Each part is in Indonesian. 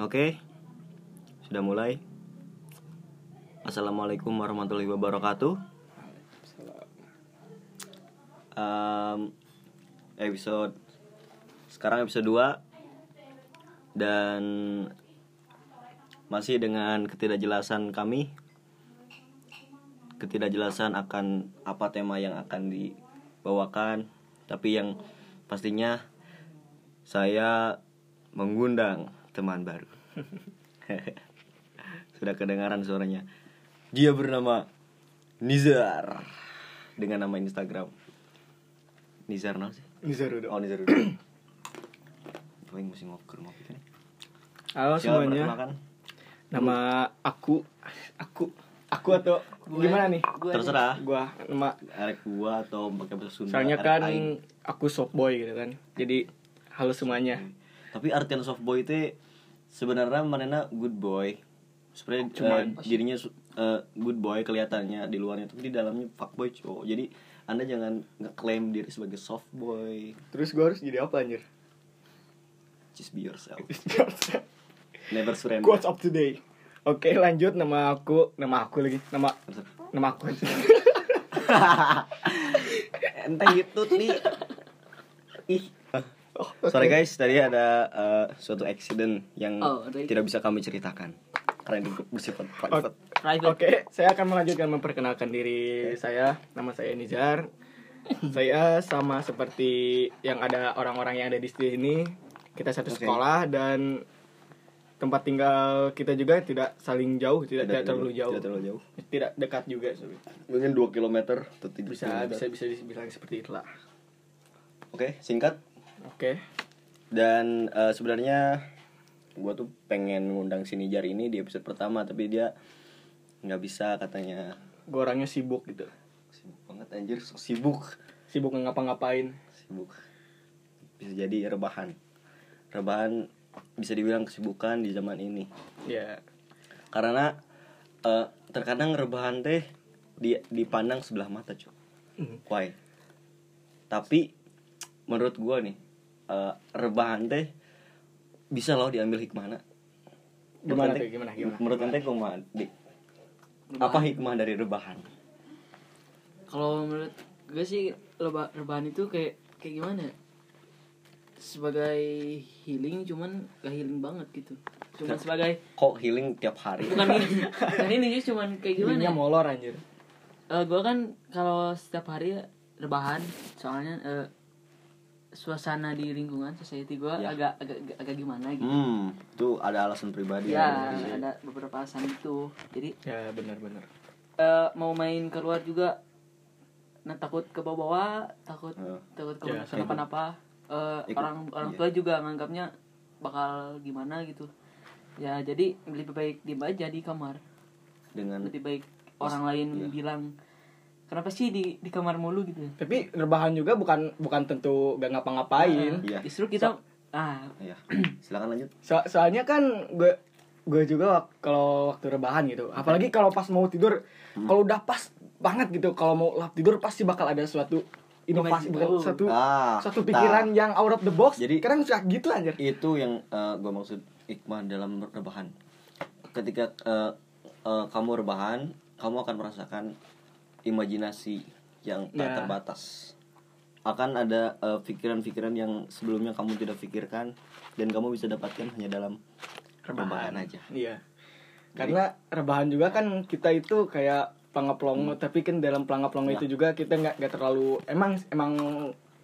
Oke, sudah mulai. Assalamualaikum warahmatullahi wabarakatuh. Em, episode sekarang episode 2 dan masih dengan ketidakjelasan kami ketidakjelasan akan apa tema yang akan dibawakan tapi yang pastinya saya mengundang teman baru sudah kedengaran suaranya dia bernama Nizar dengan nama Instagram Nizar no sih Nizar udah. oh Nizar udah Gue mesti ngobrol ngopi kan Halo Siapa semuanya. perkenalkan? Nama aku aku aku atau gimana nih? terserah Gua nama Arek gua atau pakai bahasa Sunda soalnya kan aku soft boy gitu kan. Jadi halo semuanya. Tapi artian soft boy itu sebenarnya manena good boy. Sebenarnya eh, dirinya eh, good boy kelihatannya di luarnya. Tapi di dalamnya fuck boy cowok. Jadi anda jangan ngeklaim diri sebagai soft boy. Terus gua harus jadi apa anjir? just be yourself. Never surrender. Quotes of today. Oke, lanjut. Nama aku, nama aku lagi. Nama nama aku. Aja. enteng gitu nih. Ih Oh, sorry guys tadi ada eh, suatu accident yang Oh, ada- tidak bisa kami ceritakan karena itu bersifat private. Oke, saya akan melanjutkan memperkenalkan diri saya. Nama saya Nizar. saya sama seperti yang ada orang-orang yang ada di sini. Kita satu Oke. sekolah dan tempat tinggal kita juga tidak saling jauh, tidak, tidak, terlalu jauh. tidak terlalu jauh Tidak dekat juga. sorry. mungkin 2 km atau 3 Bisa bisa bisa dibilang seperti itulah. Oke, singkat. Oke. Dan eh, sebenarnya gua tuh pengen ngundang si Nijar ini di episode pertama, tapi dia nggak bisa katanya. Gue orangnya sibuk gitu. Sibuk banget anjir, so sibuk. Sibuk ngapa-ngapain. Sibuk. Bisa jadi rebahan. Rebahan bisa dibilang kesibukan di zaman ini. Ya. Karena eh, terkadang rebahan teh di dipandang sebelah mata, cuy. Hmm. Why? Tapi menurut gua nih eh, rebahan teh bisa loh diambil hikmahnya. Gimana ente- Gimana? Gimana? Menurut ente kumaha? Apa hikmah dari rebahan? Kalau menurut gue sih reba- rebahan itu kayak kayak gimana? Sebagai healing cuman gak healing banget gitu. Cuman sebagai Kok healing tiap hari? bukan ini, bukan ini sih cuman kayak gimana? Ya? molor anjir. Eh, gue kan kalau setiap hari rebahan soalnya eh, suasana di lingkungan society gue Ya. agak, agak agak gimana gitu. Hmm, itu ada alasan pribadi Ya, ya. ada beberapa alasan itu. Jadi Ya, benar-benar. eh, mau main keluar juga nah takut ke bawah takut Eh. takut ke Ya, kenapa-napa Eh, Ikut- orang orang iya. tua juga nganggapnya bakal gimana gitu ya jadi lebih baik diem aja di kamar Dengan lebih baik orang lain iya. bilang kenapa sih di di kamar mulu gitu Tapi rebahan juga bukan bukan tentu gak ngapa-ngapain. Iya. justru kita ah ya. Silakan lanjut. So- soalnya kan gue gue juga wak- kalau waktu rebahan gitu apalagi kalau pas mau tidur kalau udah pas banget gitu kalau mau lap tidur pasti bakal ada suatu inovasi bukan Oh. satu Ah, nah. pikiran yang out of the box Jadi- kadang suka gitu anjir itu yang gue maksud hikmah dalam rebahan ketika eh, eh, kamu rebahan kamu akan merasakan imajinasi yang tak Ya. terbatas. Akan ada eh, pikiran-pikiran yang sebelumnya kamu tidak pikirkan dan kamu bisa dapatkan hanya dalam rebahan. aja. Iya. Karena rebahan juga kan kita itu kayak pelangap-pelongo tapi kan dalam pelangap-pelongo Ya. itu juga kita nggak nggak terlalu emang emang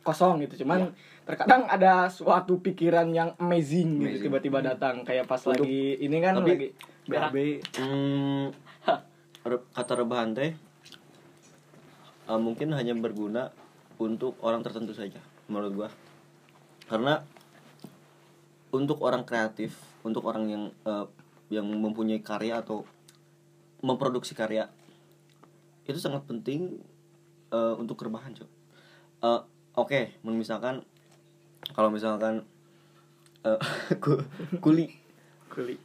kosong gitu. Cuman Ya. terkadang ada suatu pikiran yang amazing, gitu Amazing. tiba-tiba datang. Kayak pas Untuk- lagi ini kan tapi- lagi BAB Hmm, kata rebahan teh eh, mungkin hanya berguna untuk orang tertentu saja menurut gua. Karena untuk orang kreatif untuk orang yang eh, yang mempunyai karya atau memproduksi karya itu sangat penting eh, untuk rebahan cok. Eh, oke misalkan kalau misalkan ku- kuli. Kuli.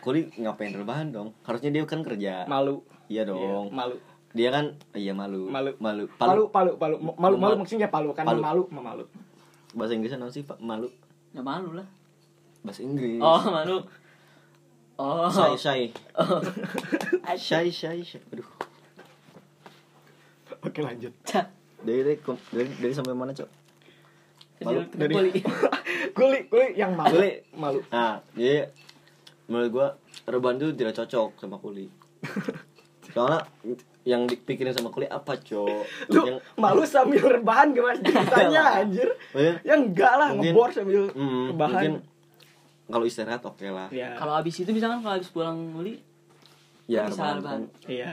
Kuli ngapain rebahan dong? Harusnya dia kan kerja. Malu. Iya Iya, dong malu dia kan iya malu. Malu. malu. Palu palu. palu malu malu Malu. maksudnya palu kan? Palu. malu malu. Bahasa Inggrisnya apa sih pak? Malu. Ya malu lah. Bahasa Inggris. Oh malu. Oh. Shy shy. Oh shy shy shy. Aduh. Oke lanjut. Cah. dari dari dari, dari sampai mana cok? Malu. Dari- kuli kuli yang malu. Kuli. Malu. nah jadi menurut gua rebahan itu tidak cocok sama kuli soalnya yang dipikirin sama kuli apa cok Lu yang malu sambil rebahan gimana ceritanya anjir? Oh iya? Ya enggak lah, Mungkin- ngebor sambil Hmm, rebahan. mungkin kalau istirahat oke lah Ya. kalau abis itu misalkan kalau abis pulang muli ya bisa rebahan rebahan. kan, Iya.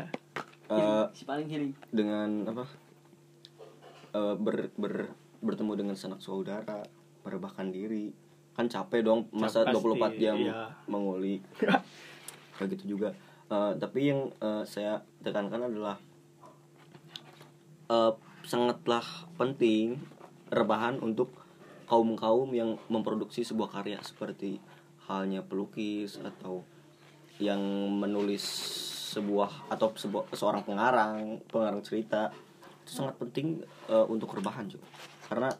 eh, si paling healing dengan apa eh, ber, ber bertemu dengan sanak saudara merebahkan diri kan capek dong masa Pasti, 24 jam iya. menguli kayak gitu juga Eh, tapi yang eh, saya tekankan adalah eh, sangatlah penting rebahan untuk kaum kaum yang memproduksi sebuah karya seperti halnya pelukis atau yang menulis sebuah atau sebuah seorang pengarang pengarang cerita. Itu sangat penting eh, untuk rebahan juga karena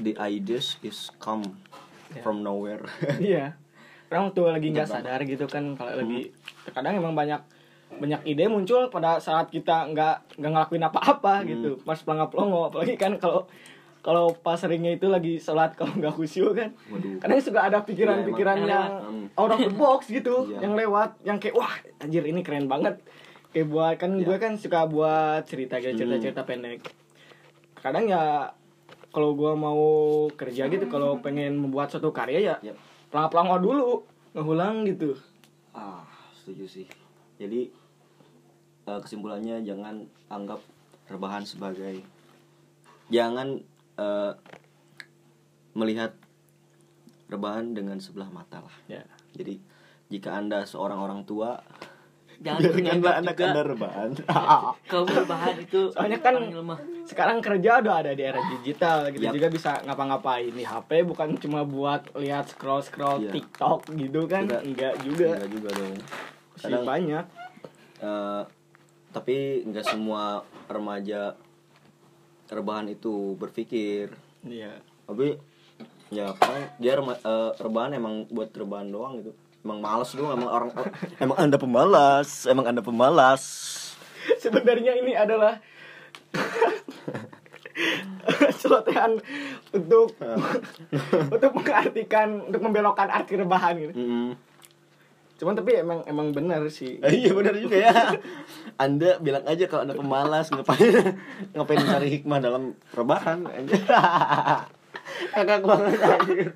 the ideas is come from nowhere. Iya. Orang tuh lagi nggak sadar gitu kan kalau lagi kadang emang banyak banyak ide muncul pada saat kita nggak nggak ngelakuin apa-apa gitu. Pas pelangap pelongo apalagi kan kalau kalau pas seringnya itu lagi sholat kalau nggak khusyuk kan. Waduh. kadang suka ada pikiran-pikiran Iya, emang. yang Yang out of the box gitu Iya. yang lewat yang kayak wah anjir ini keren banget. Kayak buat kan gue kan suka buat cerita gitu cerita-cerita pendek. Kadang ya kalau gue mau kerja gitu kalau pengen membuat suatu karya ya Yap. pelang-pelang dulu ngulang gitu. Ah, setuju sih. Jadi eh, kesimpulannya jangan anggap rebahan sebagai jangan eh, melihat rebahan dengan sebelah mata lah. ya Jadi jika anda seorang orang tua, jangan biarkanlah anak juga anda rebahan. kaum berbahan itu Soalnya kan- lemah sekarang kerja udah ada di era digital gitu Yap. juga bisa ngapa-ngapain di HP bukan cuma buat lihat scroll scroll Iya. TikTok gitu kan Juga- enggak juga Enggak juga dong. Kadang banyak. Eh, tapi nggak semua remaja rebahan itu berpikir. Iya. Tapi ya kan dia rema- eh, rebahan emang buat rebahan doang gitu. Emang males doang emang orang emang anda pemalas emang anda pemalas. Sebenarnya ini adalah celotehan untuk untuk mengartikan untuk membelokkan arti rebahan gitu. Mm-mm. Cuman tapi emang emang benar sih. Eh, iya benar juga ya. Anda bilang aja kalau anda pemalas ngapain ngapain cari hikmah dalam rebahan anjir. kakak banget anjir.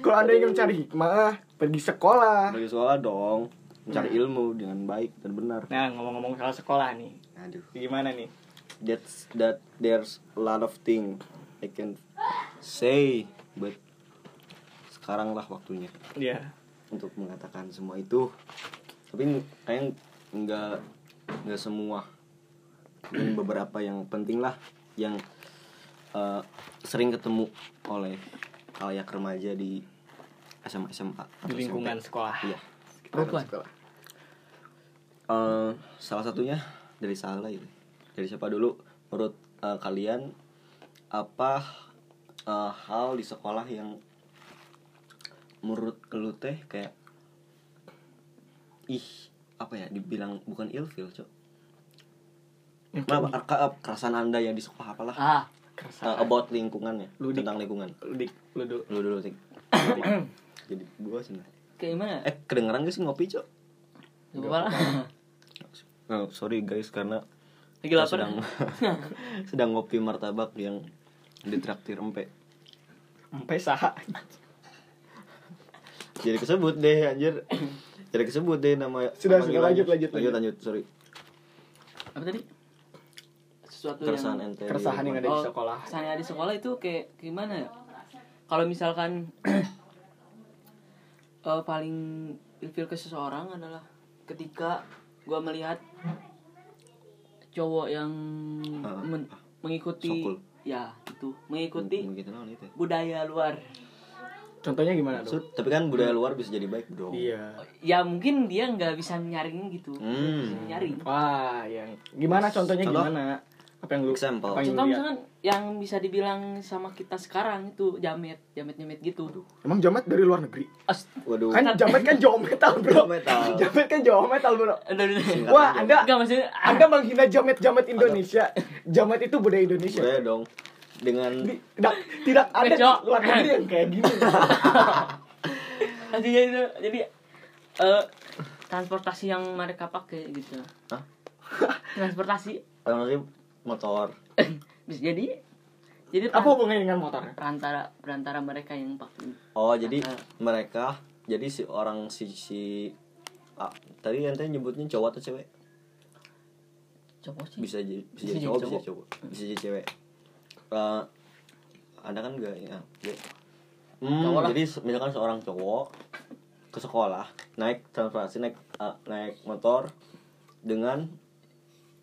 Kalau anda ingin mencari hikmah pergi sekolah. Bagi sekolah dong. Mencari ilmu dengan baik dan benar. Nah ngomong-ngomong soal sekolah nih. Aduh. Gimana nih? That's that there's a lot of thing I can say but sekarang lah waktunya. Iya untuk mengatakan semua itu. Tapi kayak nggak nggak semua. Ini beberapa yang penting lah yang eh, sering ketemu oleh kalayak remaja di SMA SMA atau di lingkungan SMP. sekolah. Iya sekolah. Eh, salah satunya dari salah itu. Dari siapa dulu? Menurut eh, kalian apa eh, hal di sekolah yang menurut lu teh kayak ih apa ya dibilang bukan ilfil cok. Kenapa? Ka- kerasaan anda yang di sekolah apalah ah Eh, about lingkungannya Lu di- tentang lingkungan. Lu dik lu dulu. Lu dulu Tik. jadi gua sih kayak gimana? Eh kedengeran gak sih ngopi cok? Gak apa-apa. Oh, sorry guys karena lagi lapar sedang sedang ngopi martabak yang ditraktir empe sampai sah jadi kesebut deh anjir. Jadi kesebut deh nama Sudah, sudah, lanjut, lanjut, lanjut lanjut. lanjut sorry. Apa tadi? Sesuatu keresahan yang ente keresahan yang ada di sekolah. keresahan yang ada di sekolah itu kayak gimana ya? Kalau misalkan eh, paling ilfil ke seseorang adalah ketika gua melihat cowok yang Ah, men- ah. mengikuti Sokul. ya itu. Mengikuti itu budaya luar contohnya gimana tuh? Maksud, tapi kan budaya luar bisa jadi baik dong. Iya. Ya mungkin dia nggak bisa nyaring gitu. Hmm. Bisa nyaring. Wah yang gimana contohnya Contoh? gimana? Apa yang lu Example. apa yang lu contoh misalkan yang bisa dibilang sama kita sekarang itu jamet jamet jamet gitu emang jamet dari luar negeri? Ast Waduh. kan jamet kan jawa metal bro. Metal. jamet kan jawa metal bro. Aduh, aduh. Wah anda Enggak maksudnya anda menghina jamet jamet Indonesia jamet itu budaya Indonesia. Boleh dong. Dengan Di- tidak tidak ada luar negeri yang kayak gini artinya itu jadi eh transportasi yang mereka pakai gitu Hah? transportasi apa sih motor. bisa jadi jadi apa hubungannya dengan motornya perantara perantara mereka yang pakai Oh, jadi Ah. mereka jadi si orang si si ah, tadi ente nyebutnya cowok atau cewek? cowok sih Bisa jadi bisa Bisa jadi jadi cowok, bisa cowok. jadi cowok, bisa jadi cewek. Eh, anda kan enggak ya. ya. Hmm, Cowok jadi misalkan seorang cowok ke sekolah naik transportasi naik ah, naik motor dengan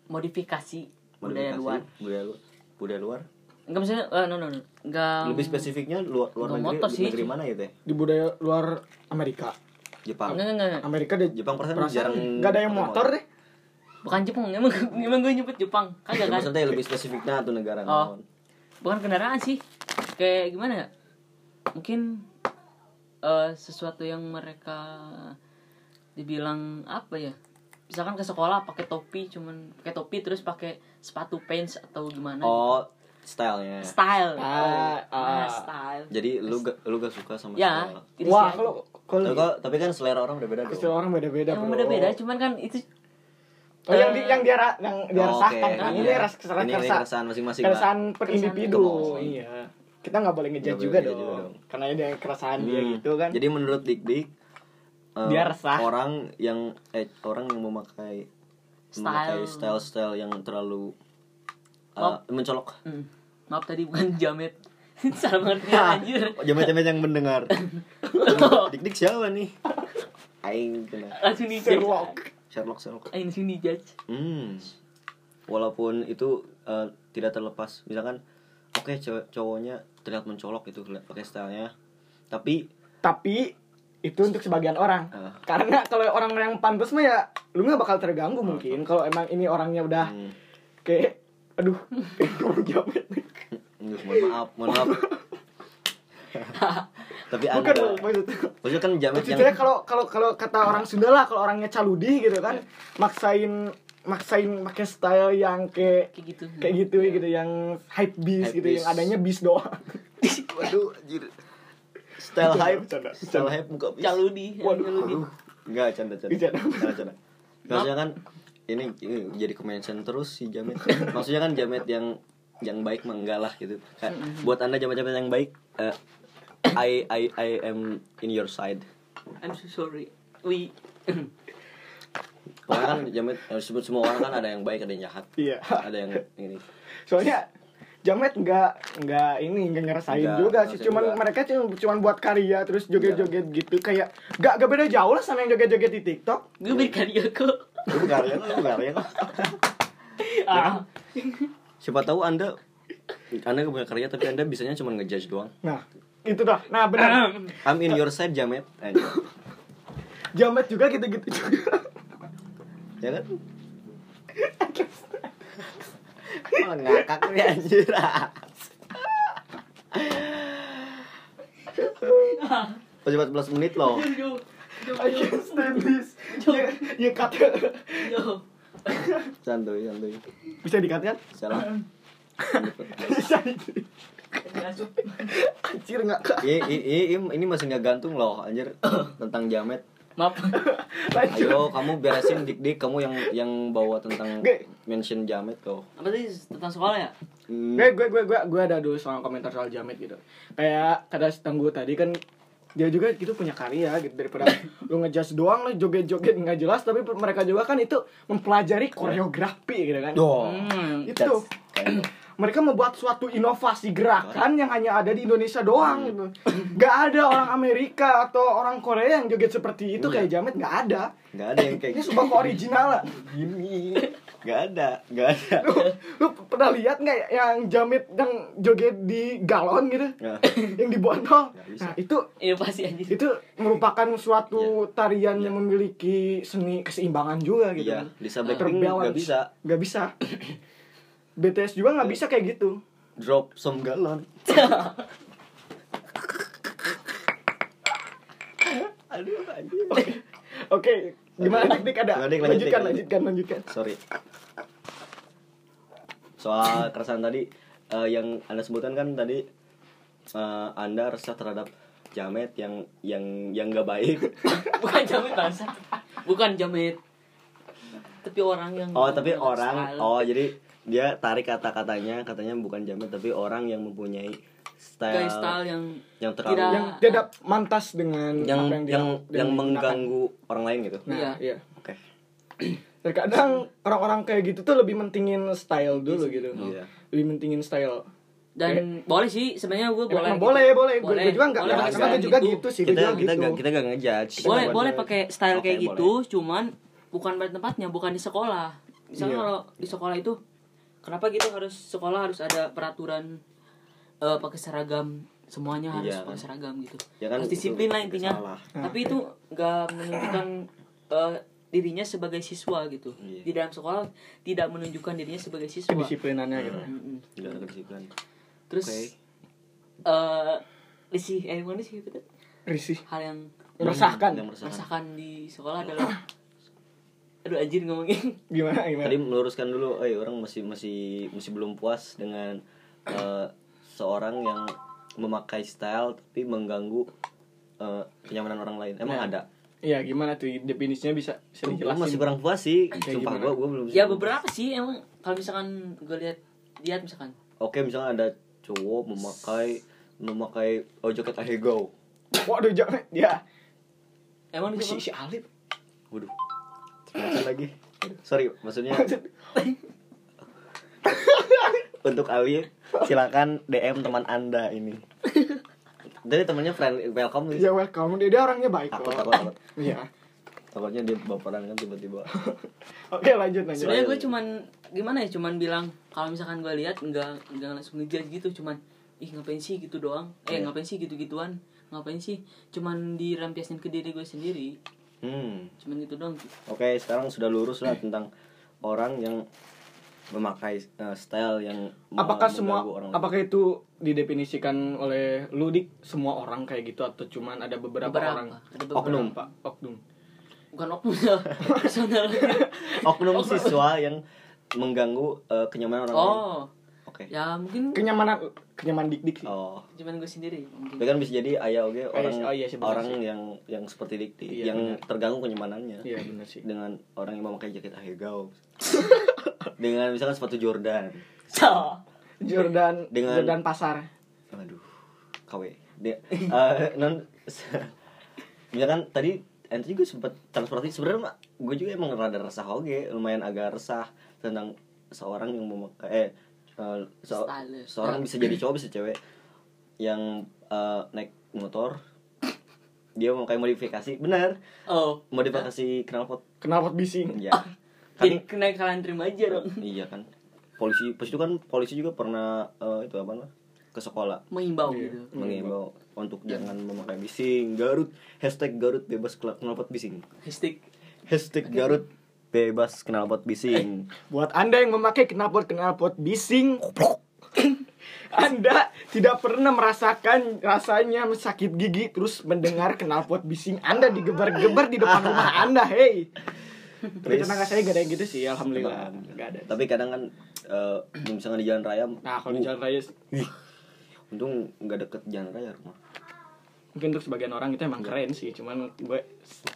modifikasi budaya modifikasi luar budaya luar budaya luar enggak maksudnya eh, no no no enggak lebih spesifiknya luar luar negeri motor sih. negeri mana gitu ya di budaya luar Amerika Jepang enggak enggak, enggak. Amerika deh Jepang perasaan perasaan jarang nggak ada yang motor deh bukan Jepang emang emang gue nyebut Jepang kagak Ya, kan maksudnya lebih spesifiknya tuh negara Oh. naon. Bukan kendaraan sih kayak gimana ya mungkin eh, sesuatu yang mereka dibilang apa ya misalkan ke sekolah pakai topi cuman pakai topi terus pakai sepatu pants atau gimana Oh, stylenya. style Ah, Ah, ah. style Jadi lu gak lu gak suka sama ya style. itu wah kalau kalau Tapi, kan selera orang udah beda dong. istilah orang beda-beda emang bro. beda-beda cuman kan itu Oh, yang di, yang dia yang dia Oh, resahkan oke. kan Iya. ini ras keresahan keresahan masing-masing keresahan per individu iya kita nggak boleh Nggak juga, dong. ngejudge juga dong. karena dia keresahan dia Hmm. gitu kan Jadi menurut Dik Dik eh, Dia resah. orang yang eh orang yang memakai memakai Style. style-style yang terlalu eh, Oh. mencolok. hmm, maaf tadi bukan jamet salah mengerti anjir Jamet-jamet yang mendengar. Dik Dik siapa nih? Aing kena. langsung di Sherlock Sherlock Sherlock. aing langsung di judge Hmm. Walaupun itu eh, tidak terlepas, misalkan oke cewek cowoknya terlihat mencolok itu kelihatan pakai stylenya, tapi tapi itu untuk sebagian orang Ah. karena kalau orang yang pantas mah ya lu nggak bakal terganggu mungkin kalau emang ini orangnya udah hmm, kayak aduh jamet Nggak, mohon maaf, mohon maaf. tapi bukan maksudnya kan jamet yang maksudnya kalau kalau kalau kata orang Sunda lah kalau orangnya caludi gitu kan maksain maksain pakai style yang kayak kayak gitu kayak gitu gitu yang hype beast Hype gitu beast. yang adanya beast doang waduh, anjir. Style hype, bercanda, style hype muka bis. caludi Waduh. caludi Enggak, canda canda. Canda canda. Maksudnya kan ini, ini jadi kemention terus si jamet. Maksudnya kan jamet yang yang baik mah enggak lah gitu. Kayak, buat anda jamet-jamet yang baik, eh, I I I am in your side. I'm so sorry. We Pokoknya kan jamet yang disebut semua orang kan ada yang baik, ada yang jahat, iya. Ada yang ini. soalnya Jamet nggak nggak ini nggak ngerasain Nggak, juga sih. cuman juga. mereka cuma cuman buat karya terus joget-joget gitu. Kayak nggak gak beda jauh lah sama yang joget-joget di TikTok. Gue berkarya kok. Lu karya, lu karya. ah. Siapa tahu anda anda gak punya karya tapi anda bisanya cuma ngejudge doang. nah itu dah nah benar I'm in your side jamet. Anjir. Jamet juga gitu-gitu juga Ya kan? Malah ngakak nih anjir. Oh, 14 menit loh. I can't stand this ya ya cut Santuy, santuy. bisa dikat kan Salah. bisa anjir nggak kak Ini, ini, ini, ini masih nggak gantung loh, anjir tentang jamet. maaf lanjut Ayo kamu beresin dik-dik kamu yang yang bawa tentang mention jamet kau. apa tadi tentang sekolah ya Hmm. gue gue gue gue gue ada dulu soal komentar soal Jamet gitu kayak kata si tangguh tadi kan dia juga gitu punya karya gitu daripada lu ngejudge doang lu joget-joget nggak jelas tapi mereka juga kan itu mempelajari koreografi gitu kan Oh. hmm. itu That's kind of- mereka membuat suatu inovasi gerakan yang hanya ada di Indonesia doang gitu. Nggak ada orang Amerika atau orang Korea yang joget seperti itu kayak Jamet nggak ada. Nggak ada yang kayak ini sebuah keoriginalan gini. Nggak ada, nggak ada. lu, lu pernah lihat nggak yang Jamet yang joget di galon gitu? Nah, yang di botol? Bisa. nah itu inovasi anjir itu merupakan suatu tarian yang memiliki seni keseimbangan juga gitu. Iya, Lisa Blackpink Terbalance. nggak bisa. nggak bisa BTS juga nggak bisa kayak gitu. Drop some galon. Aduh oke gimana dik dik ada? Gimana, Dik? Lanjut, lanjutkan Dik. lanjutkan lanjutkan. Sorry. Soal keresahan tadi eh, yang anda sebutkan kan tadi eh, anda resah terhadap jamet yang yang yang nggak baik. Bukan jamet bangsa bukan jamet. Tapi orang yang oh tapi orang style. oh jadi dia tarik kata-katanya katanya bukan jamet tapi orang yang mempunyai style, Gaya style yang yang terlalu tidak- yang tidak mantas dengan yang apa yang dia- yang, gunakan. mengganggu orang lain gitu nah Iya. iya oke terkadang orang-orang kayak gitu tuh lebih mentingin style dulu gitu Iya. lebih mentingin style dan boleh sih sebenarnya gue boleh Emang gitu. boleh boleh gue juga nggak Boleh pakai sama gue juga gitu. gitu sih kita juga kita gitu gak kita gak ngejudge boleh Boleh. boleh pakai style Oke, kayak boleh. gitu cuman bukan pada tempatnya bukan di sekolah misalnya Iya. kalau di sekolah itu kenapa gitu harus sekolah harus ada peraturan eh, pakai seragam? Semuanya harus Iya, pakai kan. seragam gitu. Ya kan, harus disiplin lah intinya. salah. tapi itu nggak menunjukkan eh, dirinya sebagai siswa gitu. Iya. di dalam sekolah tidak menunjukkan dirinya sebagai siswa. Kedisiplinannya gitu. Nggak ada kedisiplinan. Terus Oke. eh risih eh mana sih betul risih. Hal yang meresahkan. Yang meresahkan. Merasakan di sekolah adalah aduh anjir ngomongin gimana gimana? Tadi meluruskan dulu eh orang masih masih masih belum puas dengan eh, seorang yang memakai style tapi mengganggu eh, kenyamanan orang lain. Emang Nah, ada? Iya gimana tuh? Definisinya bisa bisa Gue dijelasin? masih kurang puas sih. Sumpah gue gue belum ya beberapa sih emang. Kalau misalkan gue lihat lihat misalkan. Oke misalnya ada cowok memakai memakai oh jaket ahego. Waduh jangan ya. Emang si si Alif waduh lagi. Sorry maksudnya untuk Ali silakan DM teman anda ini. Dari temannya friend welcome ya welcome. Dia, dia orangnya baik takut kok. takut takut. Iya. Takutnya dia baperan kan tiba-tiba. Oke lanjut lanjut. Sebenarnya gue cuman gimana ya cuman bilang kalau misalkan gue lihat enggak enggak langsung ngejudge gitu cuman ih ngapain sih gitu doang? Eh Iya. ngapain sih gitu gituan ngapain sih? Cuman dirampiasin ke diri gue sendiri hmm. Cuman gitu doang oke sekarang sudah lurus lah tentang orang yang memakai uh, style yang apakah mengganggu semua orang lain. apakah itu didefinisikan oleh Ludik semua orang kayak gitu atau cuman ada beberapa, Beberapa, orang? Ada beberapa. Oknum. Pak. Oknum. Bukan oknum ya personal oknum siswa yang mengganggu uh, kenyamanan orang lain oke. Ya mungkin kenyamanan kenyamanan dik dik sih. Oh. Cuman gue sendiri mungkin. Tapi kan bisa jadi ayah oke orang oh iya sih, orang sih. yang yang seperti Dikti Iya, yang benar. terganggu kenyamanannya. Iya benar sih. Dengan orang yang memakai jaket ahegao dengan misalkan sepatu Jordan. So Jordan Dengan- Jordan pasar. Aduh KW dia eh, non misalkan tadi ente juga sempat transportasi. Sebenarnya mah gue juga emang rada resah oke. Lumayan agak resah tentang seorang yang memakai eh Stylish. seorang bisa jadi cowok bisa cewek. Yang eh, naik motor dia memakai modifikasi. Benar. Oh. Modifikasi knalpot. Knalpot bising. Ya kan jadi kena kalian terima aja dong. Iya kan. Polisi pas itu kan polisi juga pernah eh, itu apa namanya? Ke sekolah. Mengimbau Iya. gitu. mengimbau untuk jangan memakai bising. Garut. Hashtag Garut bebas knalpot bising. Hashtag hashtag Garut bebas knalpot bising. Buat anda yang memakai knalpot knalpot bising anda tidak pernah merasakan rasanya sakit gigi terus mendengar knalpot bising anda digebar-gebar di depan rumah anda hey. Tapi tetangga saya gak ada yang gitu sih alhamdulillah. Gak ada. Tapi kadang kan eh, misalnya di jalan raya nah kalau di jalan raya Wih, untung nggak deket jalan raya rumah. Mungkin untuk sebagian orang itu emang keren sih cuman gue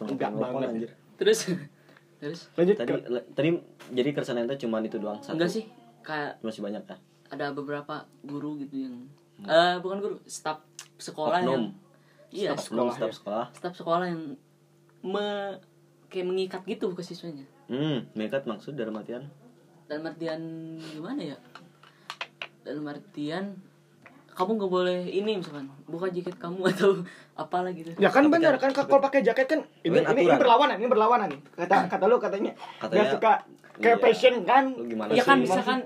enggak banget. anjir. terus terus? Lanjut tadi ke- le- tadi jadi keresahan ente cuma itu doang satu. Enggak sih kayak masih banyak ya ada beberapa guru gitu yang eh bukan guru staf sekolah Oknum. yang iya Staf sekolah, sekolah staf ya. sekolah. Staf sekolah yang me kayak mengikat gitu ke siswanya. Hmm mereka maksud dalam artian? Dalam artian gimana ya? Dalam artian kamu nggak boleh ini misalkan buka jaket kamu atau apalah gitu. Ya kan benar kan- kan kalau pakai jaket kan ini, ini, ini berlawanan ini berlawanan nih. Kata kata lu katanya nggak suka kayak iya. passion kan? Lu gimana ya sih? kan misalkan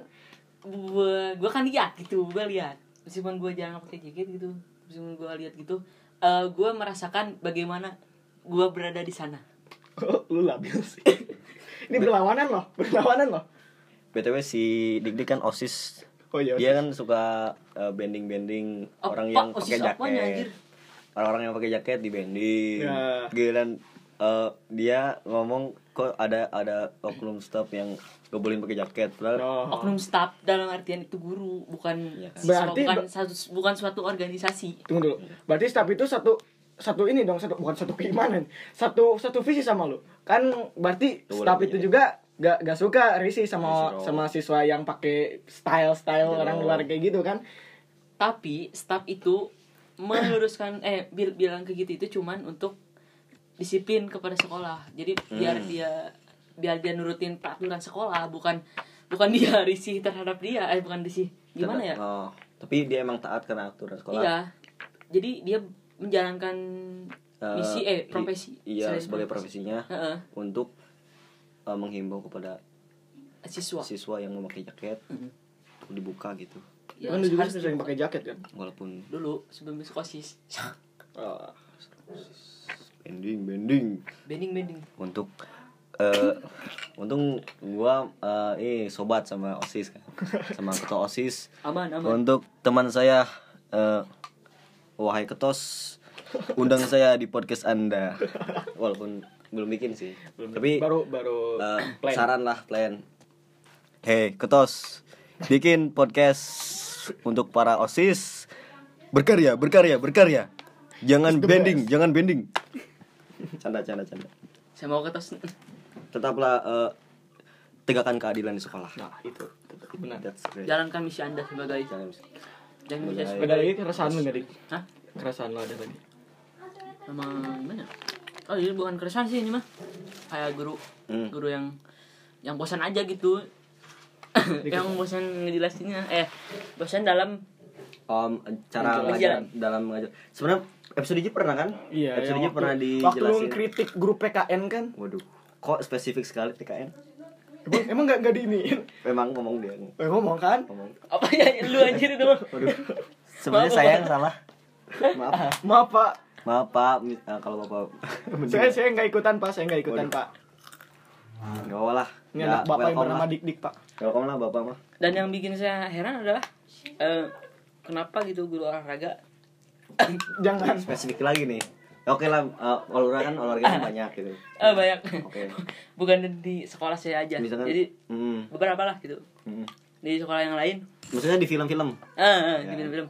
gua gua kan lihat gitu gua lihat. Meskipun gua jarang pakai jaket gitu meskipun gua lihat gitu eh gua merasakan bagaimana gua berada di sana. Lu labil sih. Ini berlawanan loh berlawanan loh. Btw si dik dik kan osis Oh iya. dia kan suka bending bending Apa- orang yang pakai jaket orang-orang yang pakai jaket di bending Ya. Giliran eh, dia ngomong kok ada ada oknum staff yang gak bolehin pakai jaket padahal Oh. oknum staff dalam artian itu guru bukan Iya kan. Berarti bukan satu bukan suatu organisasi Tunggu dulu. Berarti staff itu satu satu ini dong satu bukan satu keimanan satu satu visi sama lu kan berarti Tuh, staff itu juga gak gak suka risih sama sama siswa yang pakai style style Iya orang dong. luar kayak gitu kan. Tapi staff itu meluruskan eh bil- bilang ke gitu itu cuman untuk disiplin kepada sekolah. Jadi biar Hmm. dia biar dia nurutin peraturan sekolah bukan bukan dia risih terhadap dia eh bukan risih. Gimana ya? oh, tapi dia emang taat karena aturan sekolah. Iya. Jadi dia menjalankan Eh, misi eh profesi. iya sebagai profesi. profesinya Heeh, untuk eh, menghimbau kepada siswa. siswa yang memakai jaket Mhm. untuk dibuka gitu. Ya, kan lu juga sering dibuka. pakai jaket kan? Walaupun dulu sebelum masuk osis oh. bending bending. Bending bending. Untuk eh untung gua eh eh, sobat sama osis kan. Sama ketua osis. Aman aman. Untuk teman saya eh wahai ketos undang saya di podcast anda. Walaupun belum bikin sih. Tapi baru baru eh, plan. saran lah plan. Hei ketos bikin podcast untuk para osis. Berkarya berkarya berkarya. Jangan bending jangan bending. Canda canda canda. Saya mau ke tos tetaplah eh, tegakkan keadilan di sekolah. Nah itu. Itu benar jalankan misi anda sebagai Jangan jangan bisa Sebagai- beda lagi keresahan lu nggak dik Hah? keresahan lu ada tadi. Sama gimana oh ini bukan keresahan sih ini mah kayak guru Hmm. guru yang yang bosan aja gitu yang bosan ngejelasinnya eh bosan dalam Om, cara Mengajar. dalam mengajar. Sebenarnya episode J pernah kan? iya episode J pernah waktu, waktu lu kritik grup PKN kan Waduh, kok spesifik sekali TKN? emang emang nggak nggak diiniin Memang ngomong dia eh, ngomong kan ngomong. apa ya lu anjir itu mah Waduh. Sebenarnya saya yang salah. Maaf. maaf pak Maaf Pak, eh, kalau Bapak saya saya nggak ikutan pak saya nggak ikutan Waduh. pak Enggak apa lah. ini Ya, anak bapak yang bernama lah. dik dik pak Welcome lah Bapak mah. dan yang bikin saya heran adalah eh, kenapa gitu guru olahraga jangan Spesifik lagi nih. Ya, Oke lah, eh, olahraga kan olahraga kan banyak gitu. eh banyak Oke. bukan di sekolah saya aja Misalkan jadi hmm, beberapa lah gitu hmm. di sekolah yang lain Maksudnya di film-film. ah ah, Ya. di film-film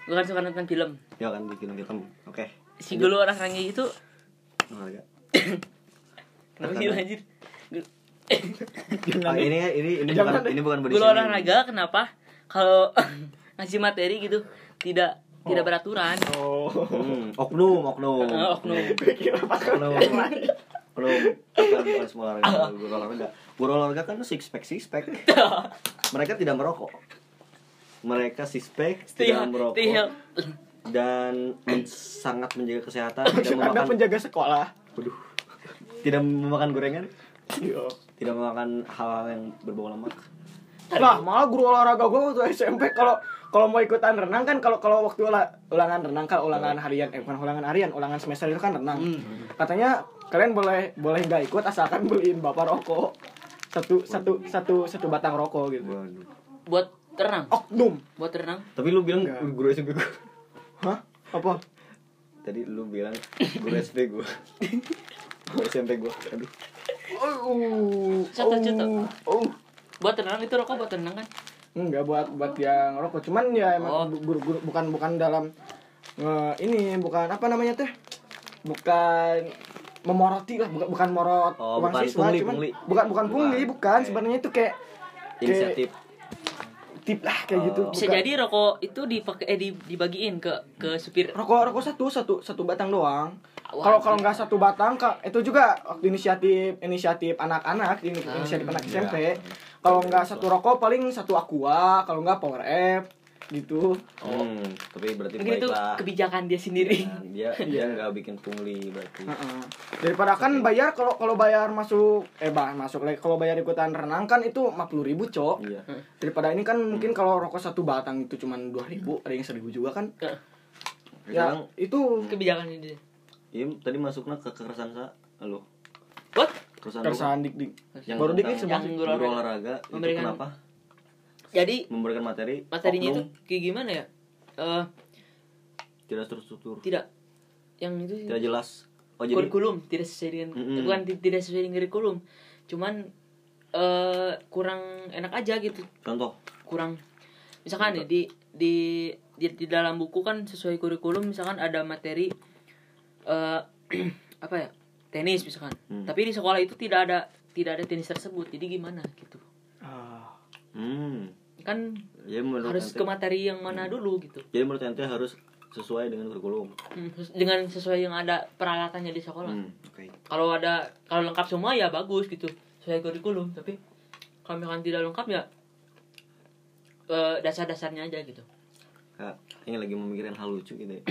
gue kan suka nonton film Ya kan di film-film. Oke. Si guru olahraganya itu Olahraga. kenapa sih anjir Oh, ini ini ini Jangan bukan ini bukan body guru olahraga kenapa kalau ngasih materi gitu tidak tidak beraturan oh Hmm, oknum, oknum. Eh, oknum. Oknum. Oknum. Bukan, bukan semua olahraga, guru olahraga. Guru olahraga kan six pack, six pack. Mereka tidak merokok. Mereka six pack, tidak merokok. Dan men- sangat menjaga kesehatan, tidak anda memakan penjaga sekolah. Waduh. Tidak memakan gorengan, Iya. tidak memakan hal-hal yang berbau lemak. Lah, malah guru olahraga gue waktu SMP kalau kalau mau ikutan renang kan kalau kalau waktu ulah- ulangan renang kan ulangan harian eh bukan ulangan harian ulangan semester itu kan renang. Katanya kalian boleh boleh nggak ikut asalkan beliin bapak rokok. Satu satu satu satu batang rokok gitu. Waduh. buat renang? Oknum. Buat renang? Tapi lu bilang Enggak. guru SMP gue. Hah apa Tadi lu bilang guru SP gue. Guru SMP gue. Aduh. oh Satu juta. oh buat renang itu rokok buat renang kan enggak buat buat yang rokok cuman ya Oh. emang guru, guru bukan bukan dalam nge- ini bukan apa namanya teh bukan memoroti lah bukan bukan morot Oh, uang bukan siswa pungli, cuman pungli. bukan bukan pungli Bukan. sebenarnya itu kayak Inisiatif. Tip lah kayak gitu. Oh. bisa Bukan- jadi rokok itu dipakai eh di- dibagiin ke ke supir. Rokok rokok satu satu satu batang doang. Kalau kalau nggak satu batang kak itu juga waktu inisiatif inisiatif anak-anak ini Ah, inisiatif anak iya. SMP. Kalau nggak satu rokok paling satu aqua kalau nggak power F gitu. Hmm, tapi berarti mungkin itu kebijakan dia sendiri. Nah, dia dia nggak bikin pungli berarti. Heeh. daripada kan bayar kalau kalau bayar masuk eh bah masuk lagi kalau bayar ikutan renang kan itu 50.000 ribu cok. Iya. daripada ini kan mungkin kalau rokok satu batang itu cuma dua ribu ada yang seribu juga kan. Ke- ya Sekarang itu. Kebijakan ini Im tadi masuknya ke kekerasan sa lo. what? Keresahan keresahan dik dik yang baru dik semua yang guru olahraga. itu kenapa jadi memberikan materi materinya itu oknum, kayak gimana ya? Eh tidak terstruktur. tidak. Yang itu sih tidak jelas. Oh jadi kurikulum tidak sesuai dengan Mm-mm. bukan ti- tidak sesuai dengan kurikulum. Cuman eh kurang enak aja gitu. Contoh. Kurang. Misalkan ya di di di, di dalam buku kan sesuai kurikulum misalkan ada materi eh apa ya? Tenis misalkan. Hmm. tapi di sekolah itu tidak ada tidak ada tenis tersebut. Jadi gimana gitu? Ah. hmm kan jadi menurut harus ente, ke materi yang mana dulu gitu. Jadi menurut ente harus sesuai dengan kurikulum. Hmm, dengan sesuai yang ada peralatannya di sekolah. Hmm oke. Kalau ada kalau lengkap semua ya bagus gitu sesuai kurikulum. Tapi kalau misalkan tidak lengkap ya eh, dasar-dasarnya aja gitu. Kak, ini lagi memikirkan hal lucu gitu ya.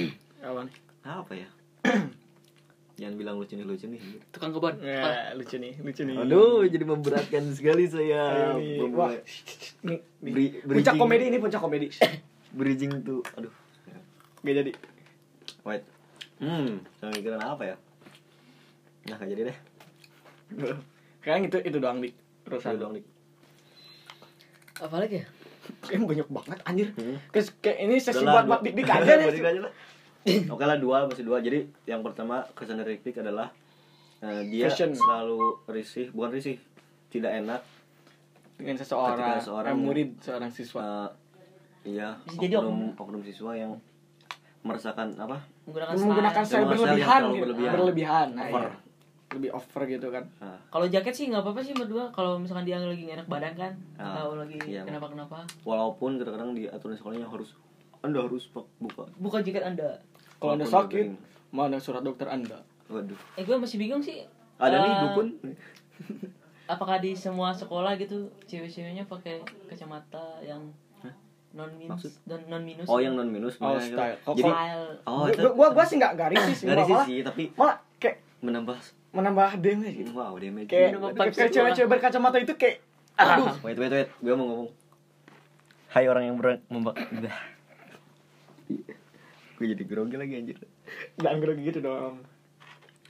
Awan. apa ya jangan bilang lucu nih lucu nih tukang kebun Ya, lucu nih, lucu nih. aduh jadi memberatkan sekali saya nih. Wah. Nih, nih. Bri- puncak komedi ini puncak komedi. bridging tuh aduh Gak jadi. wait hmm saya mikirin apa ya nah gak jadi deh Kayaknya itu itu doang dik. Terus Udah dong dik apalagi ya Kayaknya banyak banget anjir. Hmm. Kayak, ini sesi buat buat dik dik aja Buat dik aja lah oke lah dua masih dua jadi yang pertama kesan dari dik adalah eh, dia Fashion. selalu risih bukan risih tidak enak Dengan seseorang, Ketika seorang- murid, seorang siswa. eh, iya jadi oknum oknum siswa yang merasakan apa menggunakan menggunakan style. berlebihan, gitu. berlebihan. berlebihan. Nah, Over. iya. Lebih over gitu kan. nah, kalau jaket sih nggak apa-apa sih berdua kalau misalkan dia lagi enak badan kan Ah, atau lagi iya. kenapa kenapa walaupun kadang-kadang di aturan sekolahnya harus anda harus buka buka jaket anda Kalau anda sakit, dia mana surat dokter anda? waduh. Eh gue masih bingung sih. Ada nih Eh, dukun. apakah di semua sekolah gitu cewek-ceweknya pakai kacamata yang non minus Maksud? non, non minus oh yang non minus Oh, style. Kok- jadi style oh gua, itu gua, gua sih nggak garis sih, malah, sih tapi malah kayak menambah. menambah damage gitu. wow damage. Kayak kayak cewek-cewek berkacamata itu kayak aduh. wait wait wait. Gue mau ngomong. Hai orang yang ber membak gue jadi grogi lagi anjir Jangan grogi gitu dong.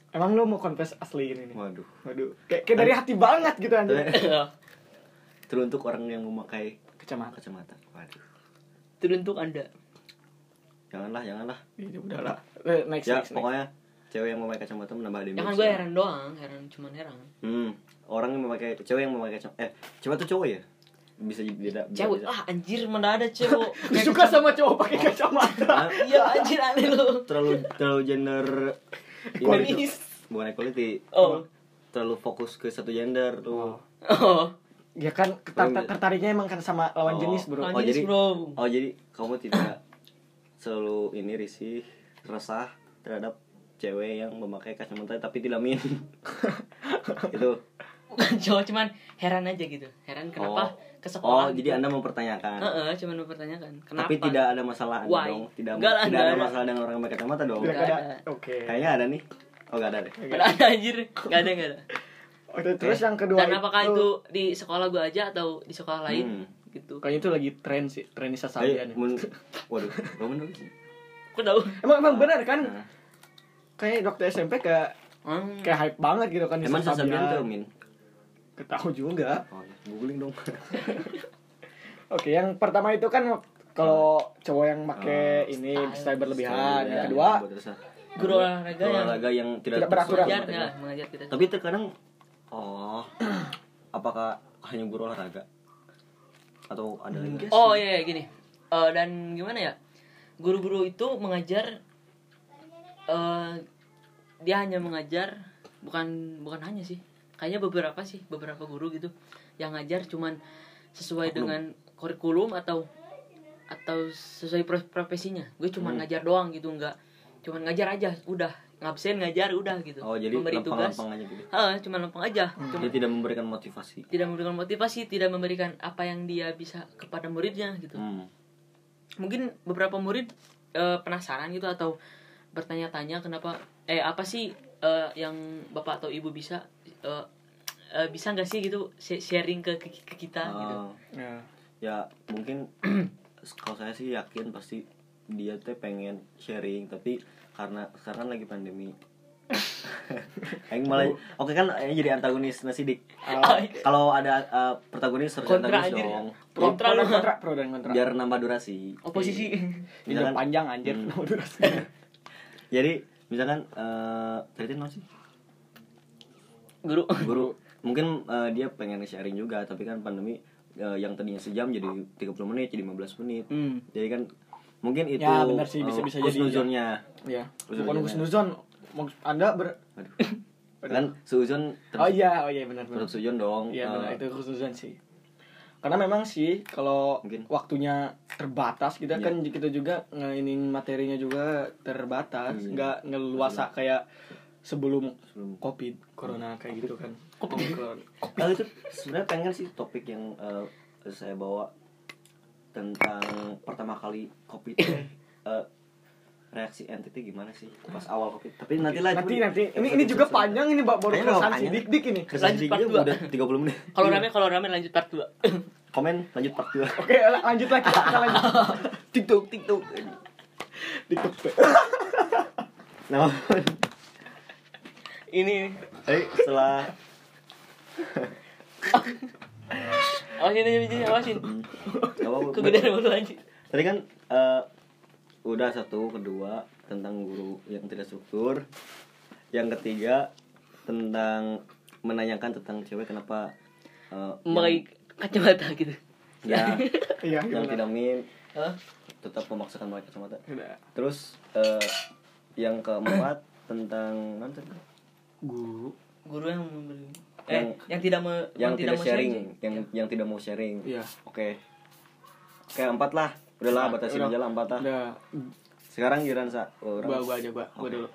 Emang lo mau confess asli ini nih? waduh Waduh, kayak, kayak dari hati banget gitu anjir. teruntuk orang yang memakai Kacamata. kacamata waduh teruntuk anda janganlah janganlah Ini udahlah. Eh, Next, ya next, next. pokoknya cewek yang memakai kacamata menambah damage ya kan gue heran doang heran cuman heran hmm orang yang memakai cewek yang memakai kacamata eh cewek tuh cowok ya bisa jadi beda cewek. ah anjir mana ada cewek. Suka sama cowok pakai kacamata. Hah? iya anjir aneh lo terlalu terlalu gender ini Feminis. bukan equality. Oh. Terlalu fokus ke satu gender tuh. Oh. Ya kan tertariknya emang kan sama lawan Oh. jenis, Bro. Lawan Oh, jenis, jadi- bro. oh jadi kamu tidak selalu ini risih resah terhadap cewek yang memakai kacamata tapi tidak min. Itu. Bukan cowok cuman heran aja gitu. Heran kenapa Oh. Ke sekolah oh jadi anda mempertanyakan Heeh, cuman mempertanyakan kenapa tapi tidak ada masalah anda Why? dong tidak Enggak lah, tidak enggak ada ada. masalah dengan orang yang pakai kacamata dong Tidak Nggak ada. Oke. kayaknya ada nih oh gak ada deh Nggak ada anjir nggak ada nggak ada Oke, terus yang kedua dan apakah itu di sekolah gua aja atau di sekolah lain Hmm. gitu Kayaknya itu lagi tren sih, Ayo, sabian. men waduh gak bener sih aku tahu Emang emang benar kan? Nah, Kayak dokter SMP kayak hmm. kayak hype banget gitu kan emang Nisa sasabian tuh Sabian. min Ketahu juga. oh ya googling dong. Oke, yang pertama itu kan kalau cowok yang pakai Ah, ini style. berlebihan. Yang Ya, kedua, guru olahraga Guru yang olahraga yang tidak, Tidak beraturan. ya mengajar kita tapi terkadang oh apakah hanya guru olahraga? Atau ada lagi oh iya, iya gini. Eh, dan gimana ya? Guru-guru itu mengajar eh dia hanya mengajar bukan bukan hanya sih kayaknya beberapa sih beberapa guru gitu yang ngajar cuman sesuai Oknum. dengan kurikulum atau atau sesuai pro- profesinya. Gue cuman Hmm. ngajar doang gitu nggak cuman ngajar aja udah. Ngabsen ngajar udah gitu. Oh jadi memberi tugas. lampang-lampang aja gitu. Ah, cuma lempeng aja. Cuma dia tidak memberikan motivasi. tidak memberikan motivasi tidak memberikan apa yang dia bisa kepada muridnya gitu. Hmm. mungkin beberapa murid eh, penasaran gitu atau bertanya-tanya kenapa eh apa sih eh, yang bapak atau ibu bisa eh, eh, bisa nggak sih gitu sh- sharing ke, ke, ke kita gitu Ah, ya, ya mungkin kalau saya sih yakin pasti dia teh pengen sharing tapi karena sekarang kan lagi pandemi Aing malah oke kan ini jadi antagonis nasi dik. Oh, iya. Kalau ada uh, protagonis harus Kontra, antagonis anjir. dong. pro, Kontra pro lu. dan kontra pro dan kontra Biar nambah durasi. Oposisi. ini Misalkan- panjang anjir Hmm. nomor durasi Jadi misalkan eh ceritain apa sih? Guru. Guru mungkin eh, dia pengen sharing juga tapi kan pandemi eh, yang tadinya sejam jadi 30 menit jadi 15 menit. hmm. Jadi kan mungkin itu Ya, benar sih, bisa- bisa jadi. husnuzonnya. ya bukan ya. Maksud anda ber Aduh. kan seuzon oh iya oh iya benar benar suzon dong. Iya benar itu khususan sih. Karena memang sih kalau Mungkin. waktunya terbatas kita Iya. kan kita juga ngeinin materinya juga terbatas, Iya. nggak ngeluasa kayak sebelum Sebelum. covid corona kayak gitu kan. Omikron. Kalau itu sebenarnya pengen sih topik yang eh, saya bawa tentang pertama kali covid eh, reaksi entity gimana sih pas awal covid tapi nanti lah Nanti nanti ini ini juga panjang ini Mbak, baru Kayaknya keresahan panjang. si dik dik ini. Kesan Lanjut part dua. udah 30 menit Kalau rame kalau rame lanjut part 2. komen lanjut part 2 Oke la- lanjut lagi kita lanjut. tiktok tiktok TikTok. nah Ini tapi setelah awasin aja aja awasin. gak apa-apa. Kegedean mulut anjing. tadi kan eh, udah satu kedua tentang guru yang tidak struktur yang ketiga tentang menanyakan tentang cewek kenapa eh, Memakai kacamata gitu. yang- Iya, ya yang gimana? tidak min Hah? tetap memaksakan memakai kacamata terus eh, yang keempat tentang nanti Guru. Guru yang memberi eh Yang- yang, tidak me, yang tidak mau sharing yang yang tidak mau sharing Iya. oke oke empat lah udahlah batasin Udah. aja lah empat lah Udah. sekarang giliran sa oh, orang Gua gua aja gua, gua Oke. dulu.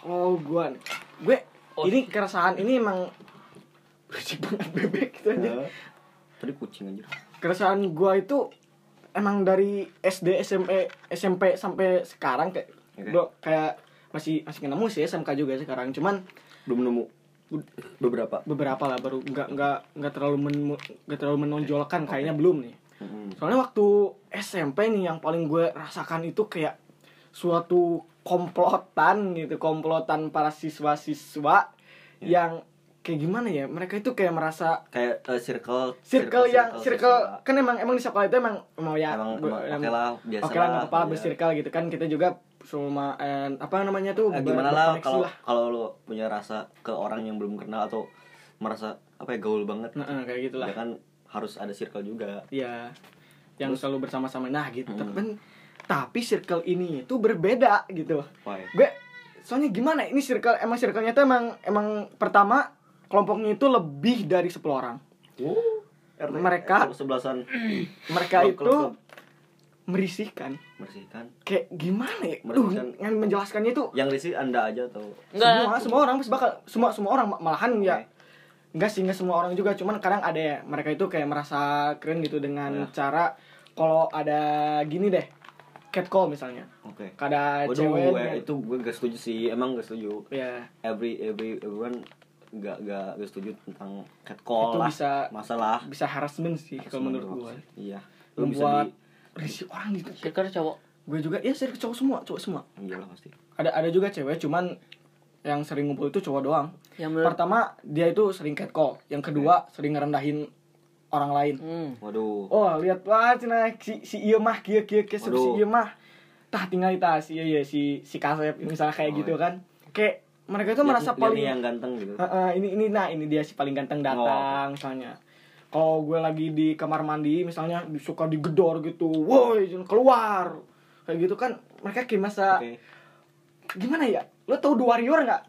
Oh, gua. Gue Oh. ini keresahan ini emang berisik banget bebek gitu aja. Eh, tadi kucing aja Keresahan gua itu emang dari SD, SMP, SMP sampai sekarang kayak gua kayak masih masih ketemu sih SMK juga sekarang. Cuman belum nemu beberapa beberapa lah baru nggak nggak nggak terlalu men, nggak terlalu menonjolkan kayaknya belum nih. Mm-mm. Soalnya waktu SMP nih yang paling gue rasakan itu kayak suatu komplotan gitu, komplotan para siswa-siswa Ya. yang kayak gimana ya? Mereka itu kayak merasa kayak eh, circle circle yang circle siswa. kan emang emang di sekolah itu emang emang ya Emang- emang em- oke lah, biasa oke lah nggak lah, apa-apa iya. bersirkel gitu kan kita juga selama eh, apa namanya tuh Eh, gimana lah kalau kalau lo punya rasa ke orang yang belum kenal atau merasa apa ya gaul banget Nah, kayak gitulah ya kan harus ada circle juga Iya. Yang Terus- selalu bersama-sama. Nah, gitu. Hmm. Tapi tapi circle ini itu berbeda gitu. why Gue soalnya gimana? Ini circle emang circle-nya tuh emang emang pertama kelompoknya itu lebih dari 10 orang. RT, Mereka- sebelasan Mereka itu klub, klub. Merisihkan. bersihkan Kayak gimana ya? Duh, Merisihkan. yang menjelaskannya itu yang risih anda aja atau? Enggak. semua semua orang pasti bakal semua semua orang malahan ya. Oke. enggak sih enggak semua orang juga. Cuman kadang ada ya mereka itu kayak merasa keren gitu dengan Ya. cara kalau ada gini deh catcall misalnya. Oke. Ada Waduh, cewek gue, itu gue gak setuju sih. Emang gak setuju. Ya every every everyone gak gak gak setuju tentang catcall Itu lah. bisa- masalah. bisa harassment sih kalau menurut gue iya. Lu bisa membuat di risih orang gitu. Circle cowok. gue juga ya sering cowok semua cowok semua. Iyalah pasti. Ada ada juga cewek cuman yang sering ngumpul itu cowok doang. Yang menurut pertama dia itu sering catcall. Yang kedua sering ngerendahin orang lain. Hmm. waduh. Oh lihat wah cina si si iya mah kia kia kia si iya mah? Tah tinggal kita si iya iya si si kasep misalnya kayak Oh, gitu iya. kan. Kayak mereka itu Lihat- merasa lihat paling yang ganteng gitu. Heeh, ini ini nah ini dia si paling ganteng datang misalnya kalau gue lagi di kamar mandi misalnya suka digedor gitu. Woi jangan keluar. Kayak gitu kan mereka kayak masa oke. Gimana ya? Lo tau The Warrior nggak?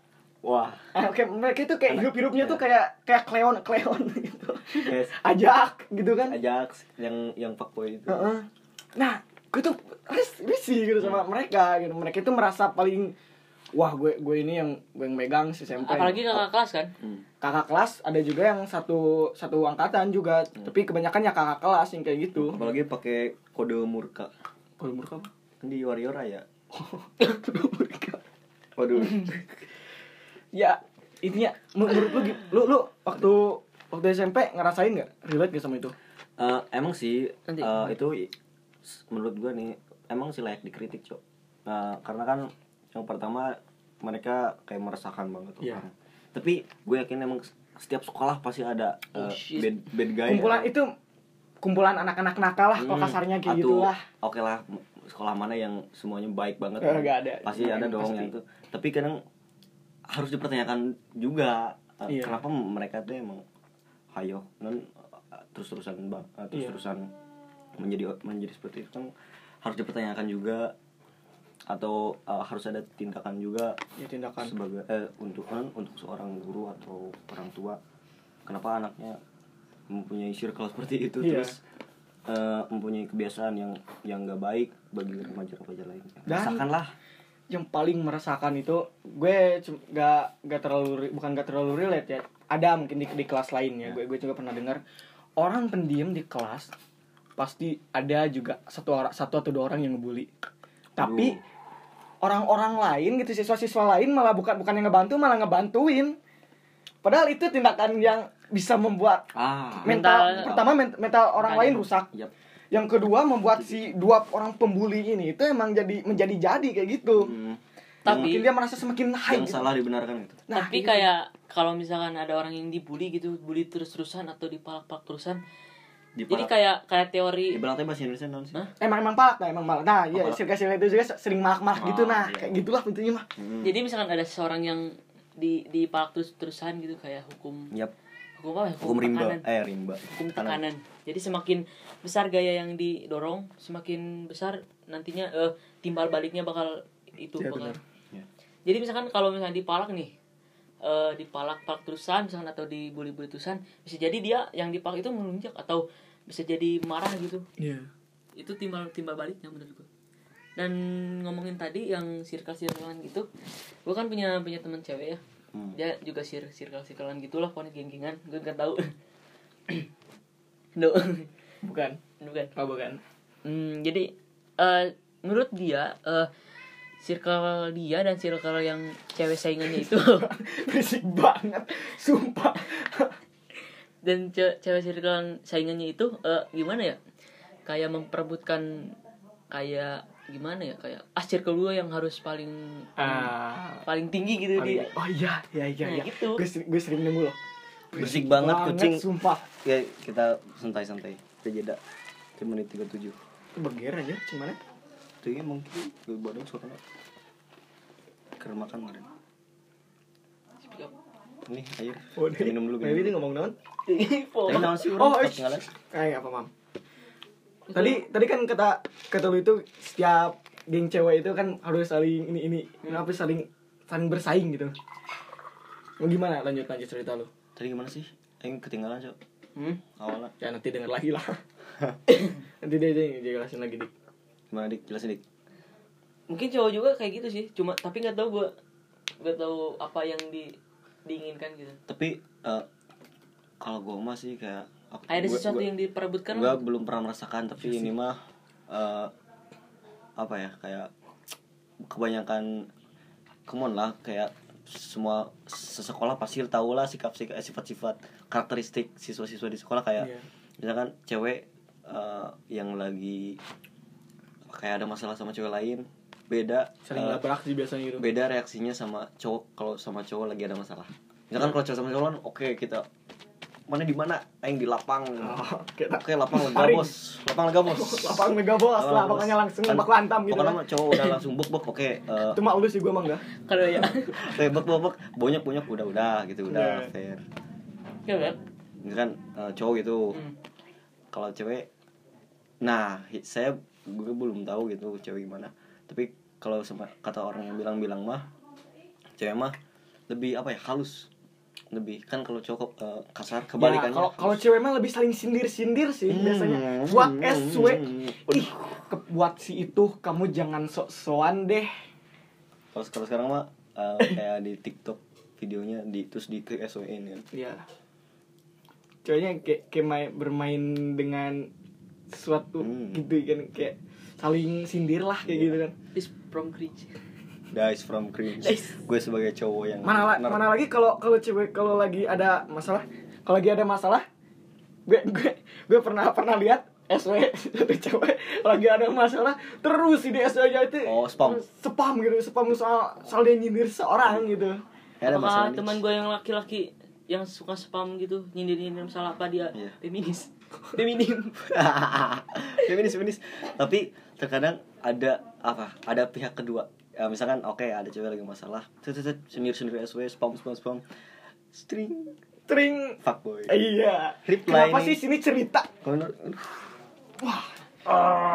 Wah. Eh, kayak mereka itu kayak hidup hidupnya tuh kayak kayak kleon kleon gitu. Yes. Ajak gitu kan. Ajax yang yang fuckboy itu. Heeh. Nah, gue tuh ris risih gitu sama mereka gitu. Mereka itu merasa paling wah gue gue ini yang gue yang megang si SMP. Apalagi kakak kelas kan. Hmm. kakak kelas ada juga yang satu satu angkatan juga, tapi kebanyakan ya kakak kelas yang kayak gitu. apalagi pakai kode murka Kalau menurut kamu? kan di Warrior ya Kedua mereka. waduh Ya, intinya men- menurut lu lu lu waktu waktu SMP ngerasain nggak relate gak sama itu? Eh, emang sih Nanti. eh, itu menurut gua nih emang sih layak dikritik cok Eh, karena kan yang pertama mereka kayak meresahkan banget Iya. orang. tapi gue yakin emang setiap sekolah pasti ada Oh, uh, shit. bad bad guy kumpulan ya. itu kumpulan anak-anak nakal lah kalau Hmm, kasarnya kayak gitu lah oke lah m- sekolah mana yang semuanya baik banget Eh, nggak ada. pasti ada dong pasti. yang itu tapi kadang harus dipertanyakan juga uh, Iya. kenapa mereka tuh emang hayo non terus terusan bang terus Iya. terusan menjadi menjadi seperti itu kan harus dipertanyakan juga atau uh, harus ada tindakan juga ya tindakan. sebagai eh, untuk kan untuk seorang guru atau orang tua. Kenapa anaknya mempunyai circle seperti itu Iya. terus eh, mempunyai kebiasaan yang yang gak baik bagi remaja-remaja lainnya Dan- Rasakan lah yang paling meresahkan itu gue cum- gak gak terlalu bukan gak terlalu relate ya. Ada mungkin di, di kelas lainnya gue gue juga pernah dengar. Orang pendiam di kelas pasti ada juga satu orang satu atau dua orang yang ngebully. Tapi orang-orang lain gitu siswa-siswa lain malah bukan bukan yang ngebantu malah ngebantuin padahal itu tindakan yang bisa membuat ah mental, Mental- pertama men- mental orang Mental. lain rusak Yap. yang kedua membuat si dua orang pembuli ini itu emang jadi menjadi jadi kayak gitu Hmm. Tapi- Mungkin dia merasa semakin high yang gitu. salah dibenarkan gitu Nah, tapi gitu. kayak kalau misalkan ada orang yang dibully gitu bully terus-terusan atau dipalak-palak terusan jadi palak- kayak kayak teori di balaknya bahasa Indonesia non sih Hah? emang emang palak nah emang palak nah iya Apa? sirka-sirka itu juga sering malak-malak gitu Oh, nah iya. kayak gitulah intinya mah Hmm. jadi misalkan ada seseorang yang di dipalak terus-terusan gitu kayak hukum Yap. hukum apa ya? hukum rimba tekanan. eh rimba hukum tekanan jadi semakin besar gaya yang didorong semakin besar nantinya eh, timbal baliknya bakal itu Iya, bakal. Ya. jadi misalkan kalau misalnya dipalak nih eh dipalak palak terusan misalkan atau dibully-bully terusan bisa jadi dia yang dipalak itu melunjak atau bisa jadi marah gitu. Iya. Itu timbal timbal baliknya menurut gue dan ngomongin tadi yang circle circlean gitu gue kan punya punya teman cewek ya. Hmm. dia juga sir circle circlean gitulah pokoknya geng-gengan. Gue nggak tahu. No bukan. Bukan. Oh bukan. Hmm, jadi eh menurut dia eh circle dia dan circle yang cewek saingannya itu berisik banget. Sumpah dan ce- cewek circle yang saingannya itu eh, gimana ya? Kayak memperebutkan kayak gimana ya? Kayak ah circle gue yang harus paling ah. paling tinggi gitu di oh iya iya iya Nah, iya. gitu. gue sering, gue sering nemu loh. Berisik banget kucing. sumpah. Ya kita santai-santai. Kita jeda di menit 37 itu beger aja cuman itu ya mungkin gue badan suaranya karena makan kemarin. Ini air oh minum dulu Baby minum ini ngomong naon Tapi naon sih Oh, ketinggalan kayak apa mam? Tadi tadi kan kata kata lu itu setiap geng cewek itu kan harus saling ini ini kenapa saling saling bersaing gitu. Mau gimana? Lanjut lanjut cerita lu. Tadi gimana sih? Aing ketinggalan cok. Hmm? awalnya. Ya nanti denger lagi lah. Nanti dia yang jelasin lagi dik. Gimana dik? Jelasin dik. Mungkin cowok juga kayak gitu sih. Cuma tapi nggak tahu gue nggak tahu apa yang di diinginkan gitu. Tapi eh, kalau gue mah sih kayak aku- kayak ada gua- sesuatu gua- yang diperebutkan gue belum pernah merasakan tapi ini mah eh, apa ya kayak kebanyakan kemon lah kayak semua sesekolah pasti tahu lah sikap sikap sifat-sifat karakteristik siswa-siswa di sekolah kayak Iya. misalkan cewek eh, yang lagi kayak ada masalah sama cewek lain beda eh, sih biasanya gitu. beda reaksinya sama cowok kalau sama cowok lagi ada masalah. Misalkan kalau cowok sama cowok kan oke kita mana di mana? Aing di lapang. Oh, kita oke lapang lega bos. Lapang lega bos. Lapang mega bos. Lah pokoknya langsung Kan, bak lantam gitu pokoknya kan. mah cowok udah langsung buk buk. Oke eh, itu mah sih gue mah enggak. Kalau ya oke buk buk buk. Bonyok bonyok. Udah udah gitu udah Iya. fair. Ya kan? Kan eh, cowok gitu. Hmm. kalau cewek nah saya gue belum tahu gitu cewek gimana. Tapi kalau sama kata orang yang bilang-bilang mah cewek mah lebih apa ya halus lebih kan kalau cowok eh, kasar Ya, kebalikannya kalau kalau cewek mah lebih saling sindir-sindir sih Hmm. biasanya. Buat Hmm. SW. Ih, ke- buat si itu kamu jangan sok-sokan deh. kalau kalau sekarang mah eh, kayak di TikTok videonya di terus di ke SWN kan Iya. Ceweknya kayak, kayak main, bermain dengan sesuatu Hmm. gitu kan kayak saling sindir lah kayak Iya. gitu kan. is from cringe guys from cringe Guys. gue sebagai cowok yang Mana la- ner- mana lagi kalau kalau cewek kalau lagi ada masalah, kalau lagi ada masalah gue gue gue pernah pernah lihat SW satu cewek lagi ada masalah terus si di SW nya itu Oh, spam. spam gitu spam soal soal dia nyindir seorang gitu. Ya, ada masalah teman gue yang laki-laki yang suka spam gitu nyindir-nyindir masalah apa dia? Iya. feminis. Feminim. Feminis feminis. Tapi terkadang ada apa? Ada pihak kedua ya, misalkan oke ada cewek lagi masalah. Sendiri sendiri SW spam spam spam. String. Tring fuckboy. Iya. Reply kenapa nih. sih sini cerita? Wah.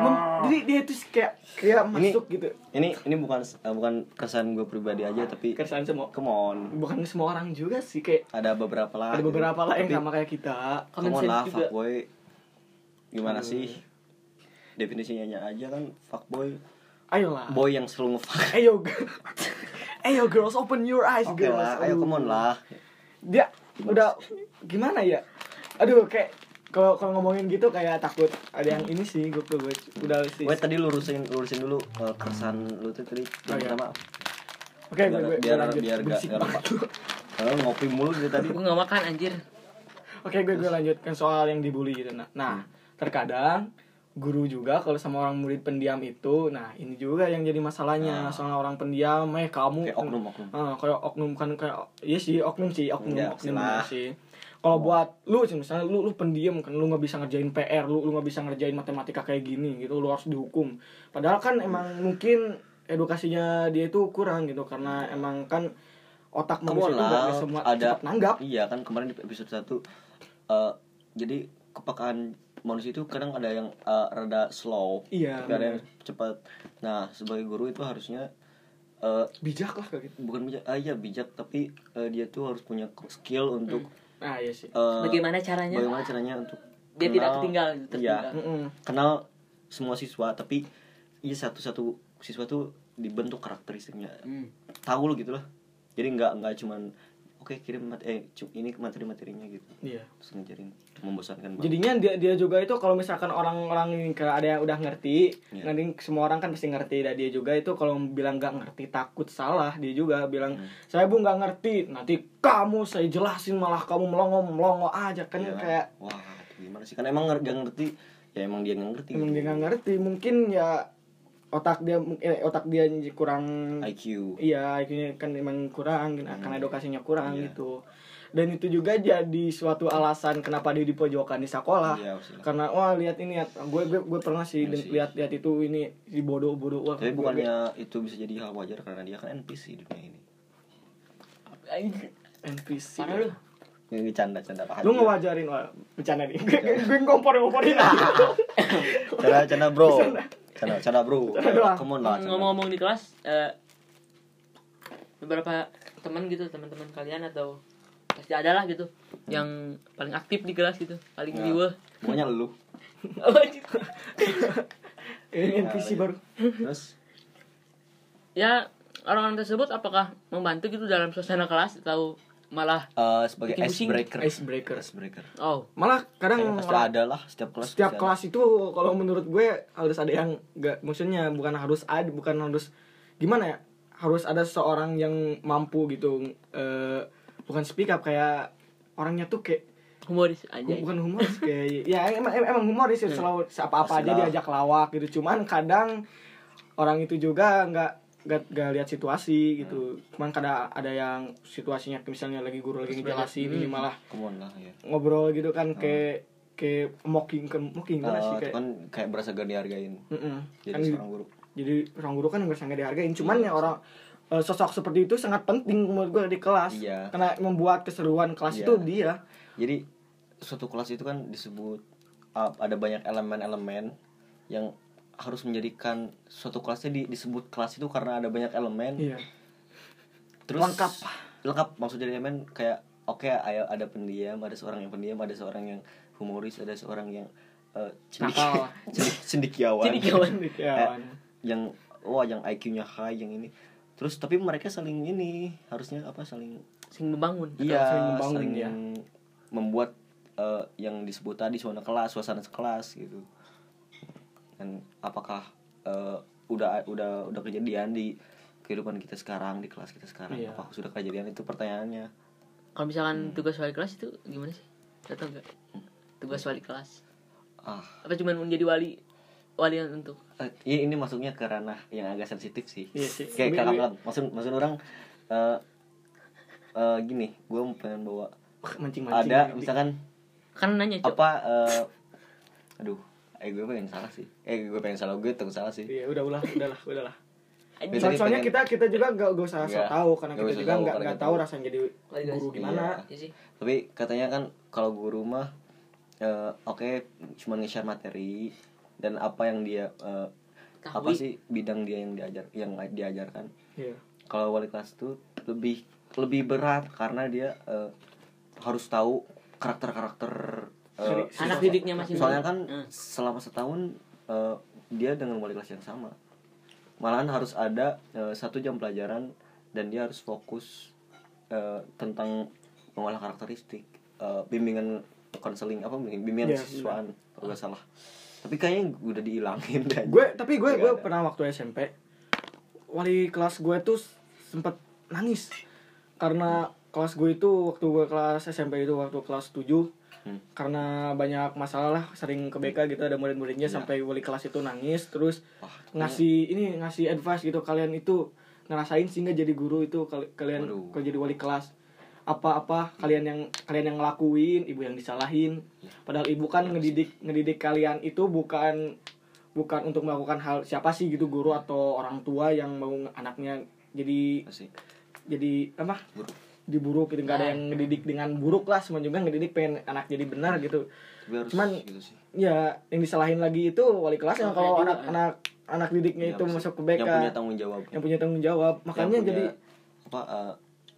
Mem- jadi dia tuh kayak kayak Ini- masuk gitu. ini ini bukan eh, bukan kesan gue pribadi aja tapi keresahan semua. Come on. Bukan semua orang juga sih kayak ada beberapa lah ada gitu. beberapa lah yang Tapi, sama kayak kita. come on lah fuckboy. Gimana sih? Definisinya aja kan fuckboy ayolah boy yang selalu ngefuck ayo ayo girls open your eyes oke girls lah ayo come on lah dia udah gimana ya aduh kayak kalau kalau ngomongin gitu kayak takut ada yang ini sih gue gue udah sih Wait tadi lurusin lurusin dulu uh, keresahan lu tuh tadi Oh, yang iya. pertama. oke gue gue biar lanjut. biar gak. Kalau ngopi mulu dari tadi. gue nggak makan anjir oke gue gue lanjutkan soal yang dibully gitu nah nah terkadang guru juga kalau sama orang murid pendiam itu nah ini juga yang jadi masalahnya. Ah. soal orang pendiam eh kamu Kayak oknum-oknum. Ah, kayak oknum kan kayak iya sih oknum sih oknum Ya, oknum sih. Kalau buat lu sih misalnya lu lu pendiam kan lu nggak bisa ngerjain PR lu lu nggak bisa ngerjain matematika kayak gini gitu lu harus dihukum. Padahal kan emang mungkin edukasinya dia itu kurang gitu karena emang kan otak manusia itu nggak semua ada cepat nanggap. Iya kan kemarin di episode 1 eh jadi kepekaan manusia itu kadang ada yang eh, rada slow, Iya, tapi ada yang cepat. Nah, sebagai guru itu harusnya eh bijak lah kayak gitu. bukan bijak, ah iya bijak tapi eh, dia tuh harus punya skill untuk ah iya sih. eh, bagaimana caranya? bagaimana caranya untuk tidak kenal- tertinggal gitu, Iya, tertinggal. Mm-mm. kenal semua siswa tapi iya satu-satu siswa tuh dibentuk karakteristiknya. Hmm. tahu lo gitu lah. Jadi nggak nggak cuman oke kirim mat eh cu- ini materi materinya gitu iya terus ngajarin membosankan banget jadinya dia dia juga itu kalau misalkan orang-orang ini kayak ada yang udah ngerti Iya. nanti semua orang kan pasti ngerti dan dia juga itu kalau bilang nggak ngerti takut salah dia juga bilang Hmm. saya bu nggak ngerti nanti kamu saya jelasin malah kamu melongo melongo aja kan Iya. kayak wah gimana sih kan emang nggak ngerti ya emang dia nggak ngerti emang gitu. dia nggak ngerti mungkin ya otak dia eh, otak dia kurang IQ iya IQ-nya kan emang kurang karena edukasinya kurang Iya. gitu. Dan itu juga jadi suatu alasan kenapa dia dipojokkan di sekolah. Iya, karena wah lihat ini ya gue gue gue pernah sih sih. lihat lihat itu ini di bodoh bodoh wah tapi gue- bukannya itu bisa jadi hal wajar karena dia kan NPC di dunia ini? Gue- NPC parah lu. Ini canda canda pak lu ngewajarin wah bercanda nih. Gue gue ngompor ngomporin canda canda bro canda canda bro. Canda doang. come on lah ngomong-ngomong di kelas eh, beberapa teman gitu teman-teman kalian atau pasti ada lah gitu yang paling aktif di kelas gitu paling Ya. riweh. Pokoknya lu. Oh, anjir. ini NPC baru. Terus? Ya orang-orang tersebut apakah membantu gitu dalam suasana kelas atau malah eh, sebagai Bikin ice pusing. breaker icebreaker. Ice breaker oh. Malah kadang Kayaknya pasti orang- ada lah setiap kelas setiap kelas itu kalau menurut gue harus ada yang nggak maksudnya bukan harus ada bukan harus gimana ya? Harus ada seorang yang mampu gitu eh, bukan speak up kayak orangnya tuh kayak humoris aja. Bukan humoris kayak ya emang emang humoris sih selalu apa apa aja diajak lawak gitu. Cuman kadang orang itu juga nggak nggak nggak lihat situasi gitu. Cuman kadang ada yang situasinya misalnya lagi guru lagi ngejelasin ini malah lah ya. ngobrol gitu kan kayak kayak mocking kan mocking gimana sih Eh, kayak kan kayak berasa gak dihargain. Mm-mm. jadi Kan seorang guru. jadi orang guru kan nggak sangat dihargain. Cuman ya orang eh, sosok seperti itu sangat penting menurut gue di kelas. Iya. karena membuat keseruan kelas Iya. itu dia. Jadi suatu kelas itu kan disebut uh, ada banyak elemen-elemen yang harus menjadikan suatu kelasnya di- disebut kelas itu karena ada banyak elemen iya terus Lengkap. lengkap maksudnya elemen kayak oke ayo ada pendiam ada seorang yang pendiam ada seorang yang humoris ada seorang yang uh, cendik, Nakal. cendik- cendikiawan Cendikiawan. Cendikiawan. Eh, yang wah yang IQ-nya high yang ini terus tapi mereka saling ini harusnya apa saling sing membangun iya saling membangun, saling ya. membuat eh, yang disebut tadi suasana kelas suasana kelas gitu dan apakah eh, udah udah udah kejadian di kehidupan kita sekarang di kelas kita sekarang? Iya. apakah sudah kejadian? Itu pertanyaannya. Kalau misalkan tugas wali kelas itu gimana sih? Tahu nggak? Tugas wali kelas. Ah. Apa cuman menjadi wali walian untuk? Eh, ini ini masuknya ke ranah yang agak sensitif sih. Iya sih. kayak ini- bilang maksud maksud orang eh eh, gini gue pengen bawa mancing-mancing ada nanti. misalkan kan nanya cok. apa eh aduh eh gue pengen salah sih eh gue pengen salah gue takut salah sih Iya, udah ulah, udahlah, udahlah. So- soalnya pengen- kita kita juga nggak nggak usah so tahu karena kita juga nggak nggak tahu tahu. rasanya jadi guru gimana. Iya sih tapi katanya kan kalau guru mah eh, oke cuma nge-share materi dan apa yang dia eh, apa sih bidang dia yang diajar yang diajarkan Iya. kalau wali kelas tuh lebih lebih berat karena dia eh, harus tahu karakter-karakter eh, Dari- anak didiknya masih soalnya kan Hmm. selama setahun eh, dia dengan wali kelas yang sama. Malahan harus ada eh, satu jam pelajaran dan dia harus fokus eh, tentang mengolah karakteristik eh, bimbingan konseling apa bimbingan Iya, siswaan kalau nggak salah. Tapi kayaknya udah dihilangin dan Gue tapi gue gue ada. pernah waktu SMP wali kelas gue tuh sempet nangis. Karena kelas gue itu waktu gue kelas SMP itu waktu kelas 7 Hmm. karena banyak masalah lah sering ke BK gitu ada murid-muridnya Iya. sampai wali kelas itu nangis terus Wah, ngasih ini ngasih advice gitu kalian itu ngerasain sehingga jadi guru itu kal- kalian Waduh. kalau jadi wali kelas apa-apa kalian yang kalian yang ngelakuin ibu yang disalahin Iya. padahal ibu kan ngedidik ngedidik kalian itu bukan bukan untuk melakukan hal siapa sih gitu guru atau orang tua yang mau anaknya jadi Asik. jadi apa. Diburuk gitu nggak ada Nah. yang ngedidik dengan buruk lah semua juga ngedidik pengen anak jadi benar gitu harus Cuman- gitu sih. ya yang disalahin lagi itu wali kelas yang kalau anak-anak anak didiknya Iya, itu masuk ke BK yang punya tanggung jawab yang punya tanggung jawab makanya Yang punya, jadi apa eh,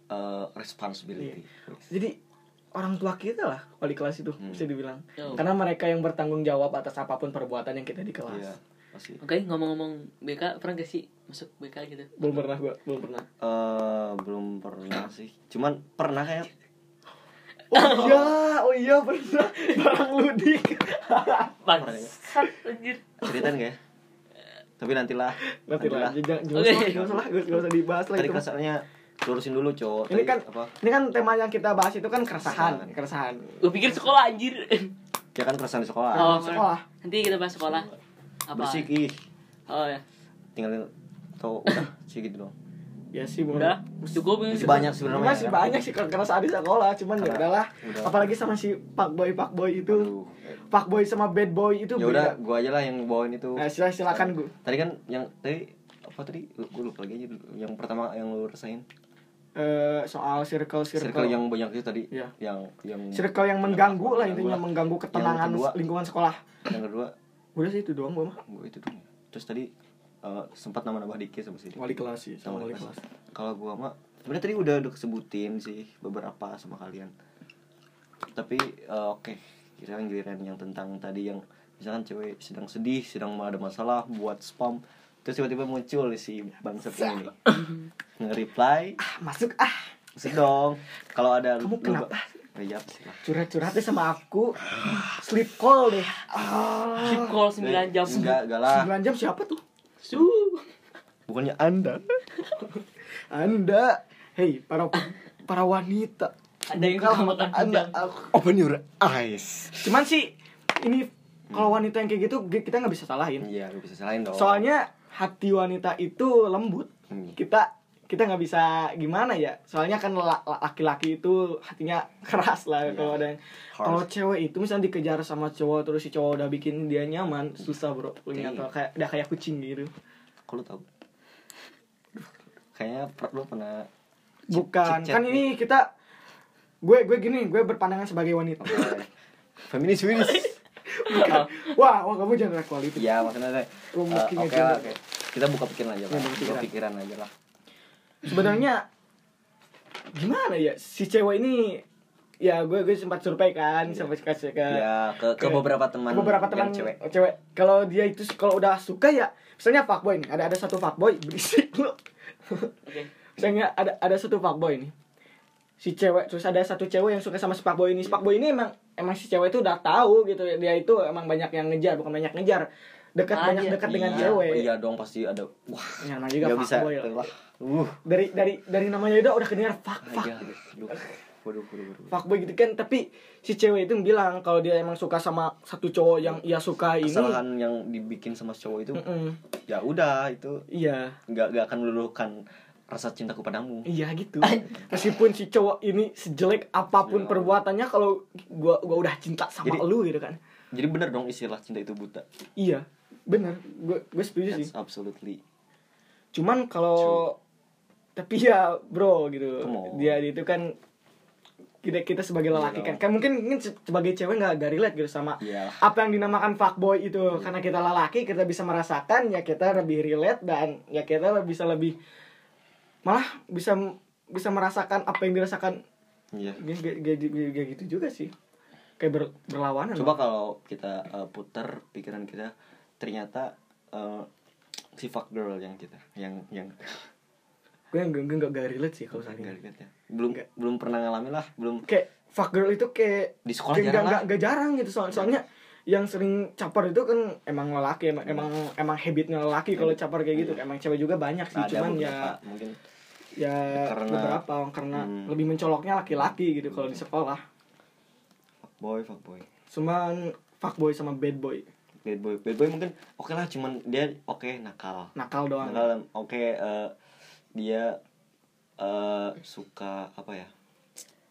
eh, responsibility jadi orang tua kita lah wali kelas itu Hmm. bisa dibilang Oh. karena mereka yang bertanggung jawab atas apa pun perbuatan yang kita di kelas iya pasti Oke, ngomong-ngomong BK, pernah gak sih masuk BK gitu? belum pernah gua belum pernah eh belum pernah sih cuman pernah kayak oh iya oh iya pernah barang ludik Bangsat, anjir. ceritain gak ya tapi nantilah nanti lah nantilah. jangan jangan Oke. usah jangan usah lah gak usah dibahas lah tadi kasarnya lurusin dulu cowok ini kan apa ini kan tema yang kita bahas itu kan keresahan Keresahan. keresahan Gue pikir sekolah anjir. ya kan keresahan di sekolah Oh, sekolah. Nanti kita bahas sekolah. Apa? bersih ih Oh ya. tinggalin atau udah sih gitu dong ya sih belum Udah, cukup ini. masih banyak sebenarnya masih banyak sih keresahan di sekolah cuman ya Karena- udahlah udah. apalagi sama si pak boy pak boy itu Aduh. pak boy sama bad boy itu ya udah gua aja lah yang bawain itu nah, silakan silakan gue tadi kan yang tadi apa tadi gue lupa lagi aja dulu yang pertama yang lu rasain Eh, soal circle circle, circle yang banyak itu tadi Iya. yang yang circle yang mengganggu lah Yang intinya kedua. mengganggu ketenangan Yang kedua. lingkungan sekolah yang kedua udah sih itu doang gue mah. Gue itu dong terus tadi eh, sempat nama nambah dikit sama sih wali kelas sih sama sama wali kelas. kelas. Kalau gua mah sebenarnya tadi udah udah sebutin sih beberapa sama kalian. Tapi eh, oke. Giliran giliran yang tentang tadi yang misalkan cewek sedang sedih sedang ada masalah buat spam terus tiba-tiba muncul si bangsat ini. Nih nge-reply. Ah masuk ah. Masuk dong. Kalau ada Kamu lu- kenapa? Iya sih lah curhat curhatnya sama aku. Sleep call deh. Ah. Keep call 9 jam. enggak enggak lah. 9 jam siapa tuh? Su. bukannya anda? Anda. Hei para para wanita. Ada yang mata makan anda. open your eyes. Cuman sih ini kalau wanita yang kayak gitu kita nggak bisa salahin. Iya lu bisa salahin dong. Soalnya hati wanita itu lembut. Hmm. kita kita nggak bisa gimana ya soalnya kan la- la- laki-laki itu hatinya keras lah Iya. kalau ada yang kalau cewek itu misalnya dikejar sama cowok terus si cowok udah bikin dia nyaman susah bro punya Iya. atau kayak udah kayak kucing gitu Kok lu tahu? Kayaknya per- lu pernah bukan kan nih. ini kita gue gue gini gue berpandangan sebagai wanita feminis feminis. wah wah kamu jangan kualitas ya maksudnya mungkin Oke lah, oke. Kita buka pikiran aja lah. Buka pikiran aja lah. Sebenarnya gimana ya? Si cewek ini ya gue gue sempat survei kan Iya. sampai kasih ke Ya ke, ke ke- beberapa teman ke beberapa yang teman cewek. cewek, kalau dia itu kalau udah suka ya misalnya fuckboy nih ada ada satu fuckboy berisik lu. Oke. misalnya ada ada satu fuckboy nih. Si cewek terus ada satu cewek yang suka sama si fuckboy ini. Si fuckboy ini emang emang si cewek itu udah tahu gitu dia itu emang banyak yang ngejar bukan banyak ngejar dekat banyak iya. dekat dengan Iya, cewek Iya dong pasti ada. Wah. ya juga Gak bisa. lah Wah. Uh. dari dari dari namanya udah udah kedengar fuck fuck. Aduh. waduh waduh waduh fuckboy gitu kan tapi si cewek itu bilang kalau dia emang suka sama satu cowok yang ia suka ini kesalahan yang dibikin sama cowok itu Mm-mm. ya udah itu iya nggak nggak akan meluluhkan rasa cintaku padamu iya gitu meskipun si cowok ini sejelek apa pun Ya. perbuatannya kalau gua gua udah cinta sama Jadi- lu gitu kan jadi bener dong istilah cinta itu buta iya bener gue gue setuju sih. That's absolutely cuman kalau tapi ya bro gitu. Dia itu kan kita kita sebagai lelaki kan. kan mungkin mungkin se- sebagai cewek nggak nggak relate gitu sama Iya. apa yang dinamakan fuckboy itu. Karena kita lelaki kita bisa merasakan ya kita lebih relate dan ya kita lebih- bisa lebih malah bisa bisa merasakan apa yang dirasakan. Ya gitu juga sih. Kayak ber- berlawanan coba kalau kita uh, putar pikiran kita ternyata uh, si fuck girl yang kita yang yang gue nggak gue nggak relate sih kalau saat ini ya. Belum belum pernah ngalamin lah belum. Kayak fuck girl itu kayak Di sekolah kayak jarang lah. nggak nggak jarang gitu. Soal soalnya yang sering caper itu kan emang lelaki emang emang, emang habitnya lelaki kalau caper kayak gitu. Emang cewek juga banyak sih ada cuman beberapa ya mungkin. ya Karena- beberapa karena Hmm. lebih mencoloknya laki-laki gitu kalau di sekolah. Fuck boy fuck boy cuman fuckboy sama bad boy bad boy bad boy mungkin oke lah cuman dia oke nakal nakal doang nakal oke eh, dia eh, suka apa ya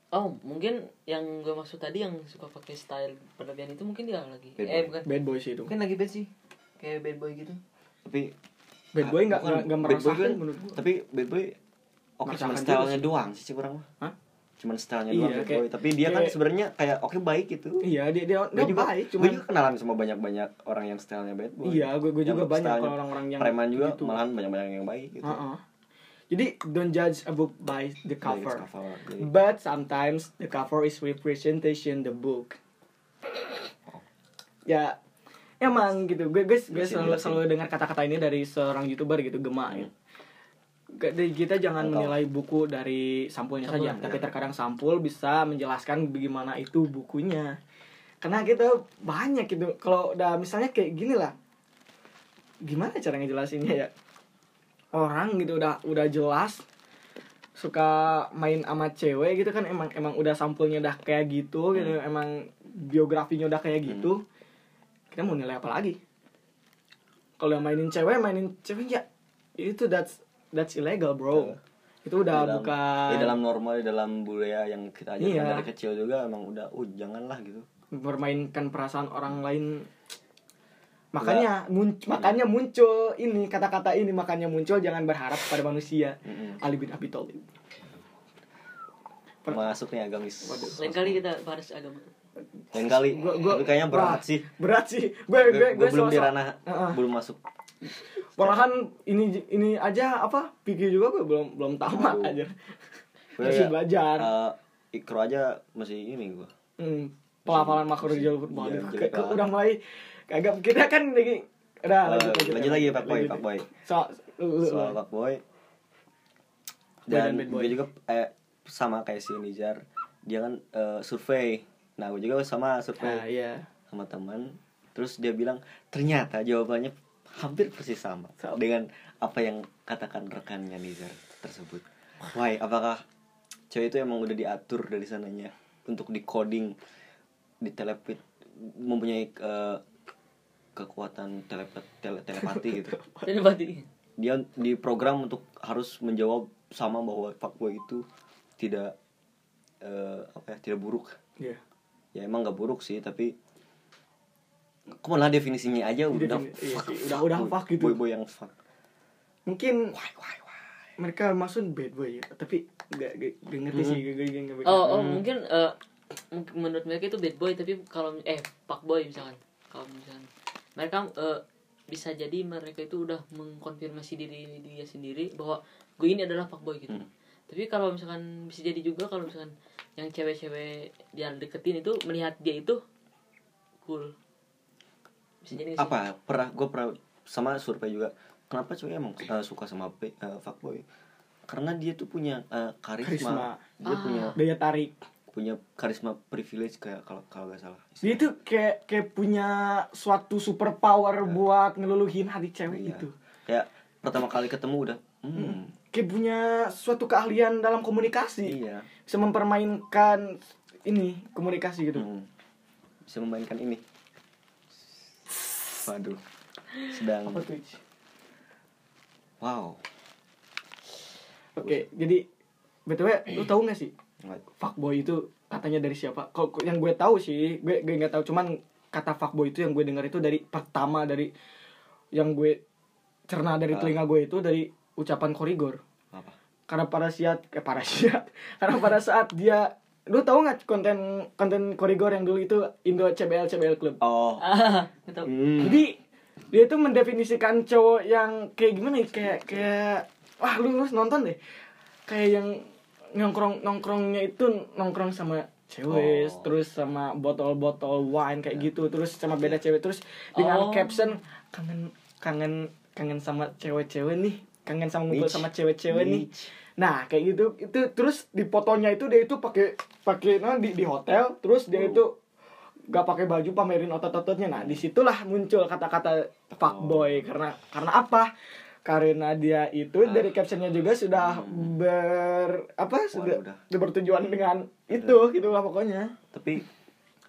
Oh, mungkin yang gue maksud tadi yang suka pakai style berlebihan itu mungkin dia lagi. Bad eh boy. bukan. bad boy sih itu Mungkin lagi bad sih. Kayak bad boy gitu. tapi bad boy nggak nggak nggak bad boy meresahkan kan- menurut gua tapi bad boy oke cuman juga stylenya sih. doang sih kurang mah Hah? Cuman stylenya Iya, doang bad kayak- boy tapi dia kan kayak- sebenarnya kayak oke baik gitu iya dia dia gue dia juga, baik gue cuman juga kenalan sama banyak banyak orang yang stylenya bad boy iya gue gue juga banyak orang-orang yang preman juga gitu. malahan banyak banyak yang baik gitu Heeh. Jadi don't judge a book by the cover. cover. Jadi, But sometimes the cover is representation the book. Ya emang gitu. Gue gue, gue selalu selalu dengar kata-kata ini dari seorang youtuber gitu Gema. Hmm. gitu. Kita jangan Engkau. menilai buku dari sampulnya saja, Sampul, tapi ya. terkadang sampul bisa menjelaskan bagaimana itu bukunya. Karena kita banyak gitu. Kalau udah misalnya kayak gini lah, gimana cara ngejelasinnya ya? Orang gitu udah udah jelas suka main sama cewek gitu kan emang emang udah sampulnya udah kayak gitu gitu emang biografinya udah kayak gitu kita mau nilai apa lagi kalau mainin cewek mainin cewek ya itu that's that's illegal bro. Itu udah dalam, bukan di dalam normal di dalam budaya yang kita ajarkan Iya. dari kecil juga emang udah uh janganlah gitu. Mempermainkan perasaan orang lain. Makanya mun- makanya muncul ini kata-kata ini makanya muncul jangan berharap pada manusia. Mm-mm. Ali bin Abi Thalib. Per- masuk nih agamis. Lain kali kita bahas agama. lain kali. Gua- gua- kayaknya berat wah, sih. berat sih. Gue gue, gue gue belum di ranah Heeh. belum masuk malahan ini ini aja apa pikir juga gue belum belum tamat Aduh. aja Gue masih ya, belajar. Eh, ikro aja masih ini gue hmm, pelafalan makro jalur iya, kayak lah. udah mulai kagak kita kan lagi udah Eh, lanjut lanjut lanjut lagi pak boy pak boy. So, soal pak boy. Dan dan gue juga eh, sama kayak si Nizar dia kan eh, survei. Nah gue juga sama survei ah iya. sama teman. Terus dia bilang ternyata jawabannya hampir persis sama dengan apa yang katakan rekannya Nizar tersebut. Why apakah cewek itu emang udah diatur dari sananya untuk di coding di telepit mempunyai eh, kekuatan telepet tele, telepati gitu? Berarti dia diprogram untuk harus menjawab sama bahwa fuckboy itu tidak eh, apa ya tidak buruk. Iya. Ya emang nggak buruk sih tapi ke mana definisinya aja udah Defini- iya fuck, sih, udah- udah boy, fuck gitu. boy boy yang fuck mungkin mereka maksud bad boy ya tapi gak, gak, gak ngerti Hmm. sih gak, gak, gak, gak- Oh, oh Hmm. mungkin mungkin menurut mereka itu bad boy tapi kalau eh fuck boy misalkan. Kalau misalkan mereka eh, bisa jadi mereka itu udah mengkonfirmasi diri dia sendiri bahwa gue ini adalah fuck boy gitu. Hmm. Tapi kalau misalkan bisa jadi juga kalau misalkan yang cewek-cewek dia deketin itu melihat dia itu cool. Bisa jadi nggak sih? apa? Pernah gue pernah sama survei juga. Kenapa cewek emang eh, suka sama pe- eh, fuckboy? Karena dia tuh punya eh, karisma. Karisma. dia Ah. punya daya tarik. punya karisma privilege kayak kalau kalau nggak salah. Dia tuh kayak kayak punya suatu super power buat ngeluluhin hati cewek Iya. itu kayak pertama kali ketemu udah hmm, kayak punya suatu keahlian dalam komunikasi. Iya. Bisa mempermainkan ini komunikasi gitu. Hmm. bisa memainkan ini waduh. Sedang. Apa tuh wow. Oke jadi btw lu tahu nggak sih? What? fuckboy itu katanya dari siapa? Kalau yang gue tahu sih gue gue nggak tahu. Cuman kata fuckboy itu yang gue dengar itu dari pertama dari yang gue cerna dari Ah. telinga gue itu dari ucapan korigor. Apa? Karena pada saat eh pada saat karena pada saat dia lu tahu nggak konten konten korigor yang dulu itu Indo CBL CBL Club? Oh Nggak tahu. hmm. jadi dia itu mendefinisikan cowok yang kayak gimana ya? Kayak kayak wah lu harus nonton deh. Kayak yang nongkrong nongkrongnya itu nongkrong sama cewek Oh. terus sama botol-botol wine kayak gitu terus sama beda cewek terus dengan Oh. caption kangen kangen kangen sama cewek-cewek nih. Kangen sama ngumpul sama cewek-cewek nih. Nah kayak gitu itu terus di fotonya itu dia itu pakai pakai nah, di di hotel terus dia itu gak pakai baju pamerin otot-ototnya nah di situlah muncul kata-kata fuckboy karena karena apa karena dia itu Ah. dari captionnya juga sudah ber apa sudah udah. bertujuan dengan itu gitu lah pokoknya tapi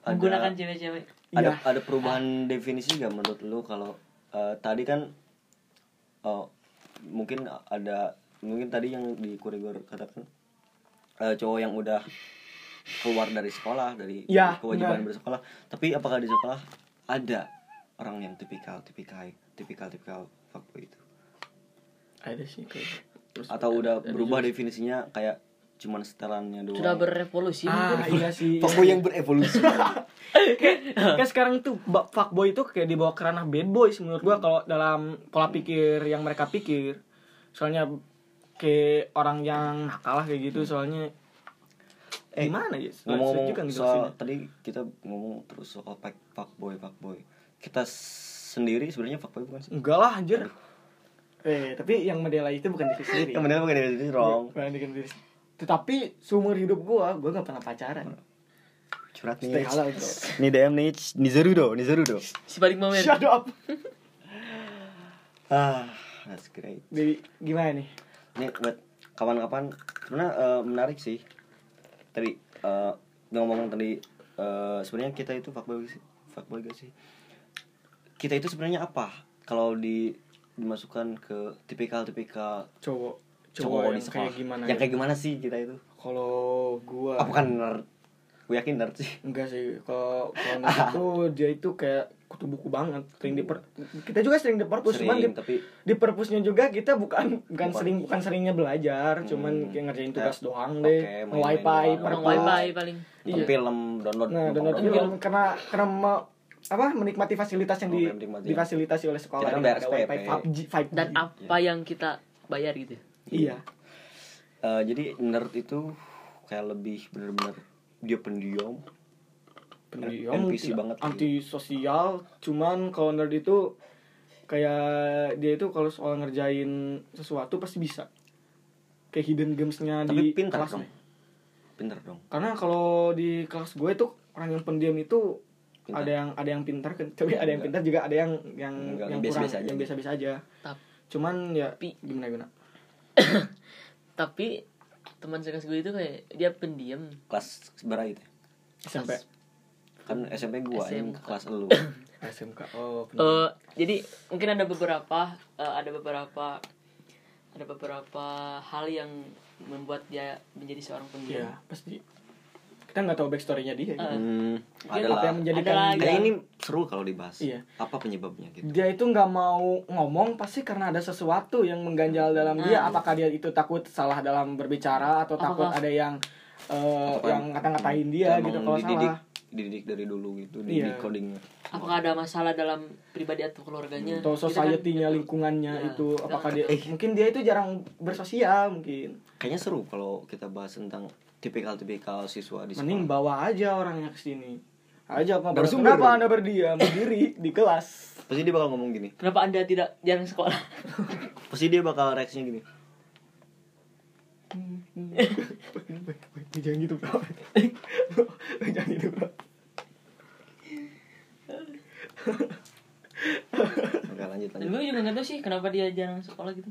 ada Menggunakan cewek-cewek. ada Iya. ada perubahan definisi gak menurut lu kalau eh, tadi kan oh, mungkin ada mungkin tadi yang di kurigor katakan eh, cowok yang udah keluar dari sekolah dari Iya, kewajiban benar. bersekolah tapi apakah di sekolah ada orang yang tipikal tipikal tipikal tipikal fuckboy itu ada sih kayak terus atau udah ada berubah juga. definisinya kayak cuman setelannya doang Sudah berevolusi ah mungkin. iya sih fuckboy yang berevolusi kan sekarang tuh fuckboy itu kayak dibawa ke ranah bad boys menurut gua kalau dalam pola pikir yang mereka pikir soalnya kayak orang yang nakal lah kayak gitu soalnya Eh, gimana ya sulit juga soal tadi kita ngomong terus soal fuck fuckboy fuckboy. Kita sendiri sebenarnya fuckboy bukan sih? Enggak lah anjir. Eh tapi yang menilai itu bukan diri sendiri. Yang benar bukan dari sini wrong. bukan diri sendiri. Tetapi seumur hidup gua gua gak pernah pacaran. Curhat stay nih halal bro. Nih DM nih Nizarudo Nizarudo Si paling momen. shut up. Ah that's great. Jadi gimana nih? Ini buat kawan-kawan sebenarnya eh, menarik sih tadi eh, ngomong tadi eh, sebenarnya kita itu fuckboy sih fuckboy gak sih? Kita itu sebenarnya apa? Kalau di dimasukkan ke tipikal-tipikal cowok cowok cowok yang di sekolah. kayak gimana yang ya? kayak gimana sih kita itu? Kalau gua apa kan nerd? Gue yakin nerd sih. Enggak sih kalau kalau nerd itu dia itu kayak kutu buku banget sering diper kita juga sering diperpus cuman di, tapi di perpusnya juga kita bukan bukan Bukan. sering bukan seringnya belajar cuman Hmm. kayak ngerjain tugas Ya. doang deh main-main wifi perpus wifi paling. nonton Iya. film download nah download download. film karena karena mau apa menikmati fasilitas yang di, Oke, menikmati. difasilitasi oleh sekolah kan Di bayar SPP. wifi 5G 5G. Dan apa yang kita bayar gitu. iya Eh, jadi nerd itu kayak lebih bener-bener dia pendiam pendiam NPC tidak banget gitu. anti sosial cuman kalau nerd itu kayak dia itu kalau soal ngerjain sesuatu pasti bisa. Kayak hidden gamesnya tapi di pintar kelas dong. pintar dong. Karena kalau di kelas gue itu orang yang pendiam itu Pintar. ada yang ada yang pintar kan. Tapi ada yang pintar juga ada yang yang Enggak, yang biasa-biasa kurang aja. yang gitu. biasa-biasa aja. Tapi, cuman ya Tapi- gimana gimana? Tapi teman sekelas gue itu kayak dia pendiam. kelas berapa itu? SMP kan SMP gua yang SMK. kelas lu SMK oh Eh, jadi mungkin ada beberapa eh, ada beberapa ada beberapa hal yang membuat dia menjadi seorang pendiam. Iya pasti kita nggak tahu backstorynya dia Eh, hmm, adalah apa yang menjadikan ada lagi. Kayaknya ini seru kalau dibahas Iya. apa penyebabnya gitu dia itu nggak mau ngomong pasti karena ada sesuatu yang mengganjal dalam dia Ah. apakah dia itu takut salah dalam berbicara atau takut Apakah- ada yang Atau yang ngata-ngatain dia gitu kalau salah dididik dari dulu gitu Iya. dididik codingnya Apakah ada masalah dalam pribadi atau keluarganya? atau Gitu kan? society-nya lingkungannya Ya. itu apakah dia Eh. mungkin dia itu jarang bersosial mungkin kayaknya seru kalau kita bahas tentang tipikal-tipikal siswa di sekolah mending bawa aja orangnya ke sini aja Narasumber kenapa anda berdiam berdiri di kelas pasti dia bakal ngomong gini Kenapa anda tidak jarang sekolah? pasti dia bakal reaksinya gini jangan gitu bro jangan gitu bro oke lanjut Dan lanjut gue juga nggak tahu sih kenapa dia jarang sekolah gitu.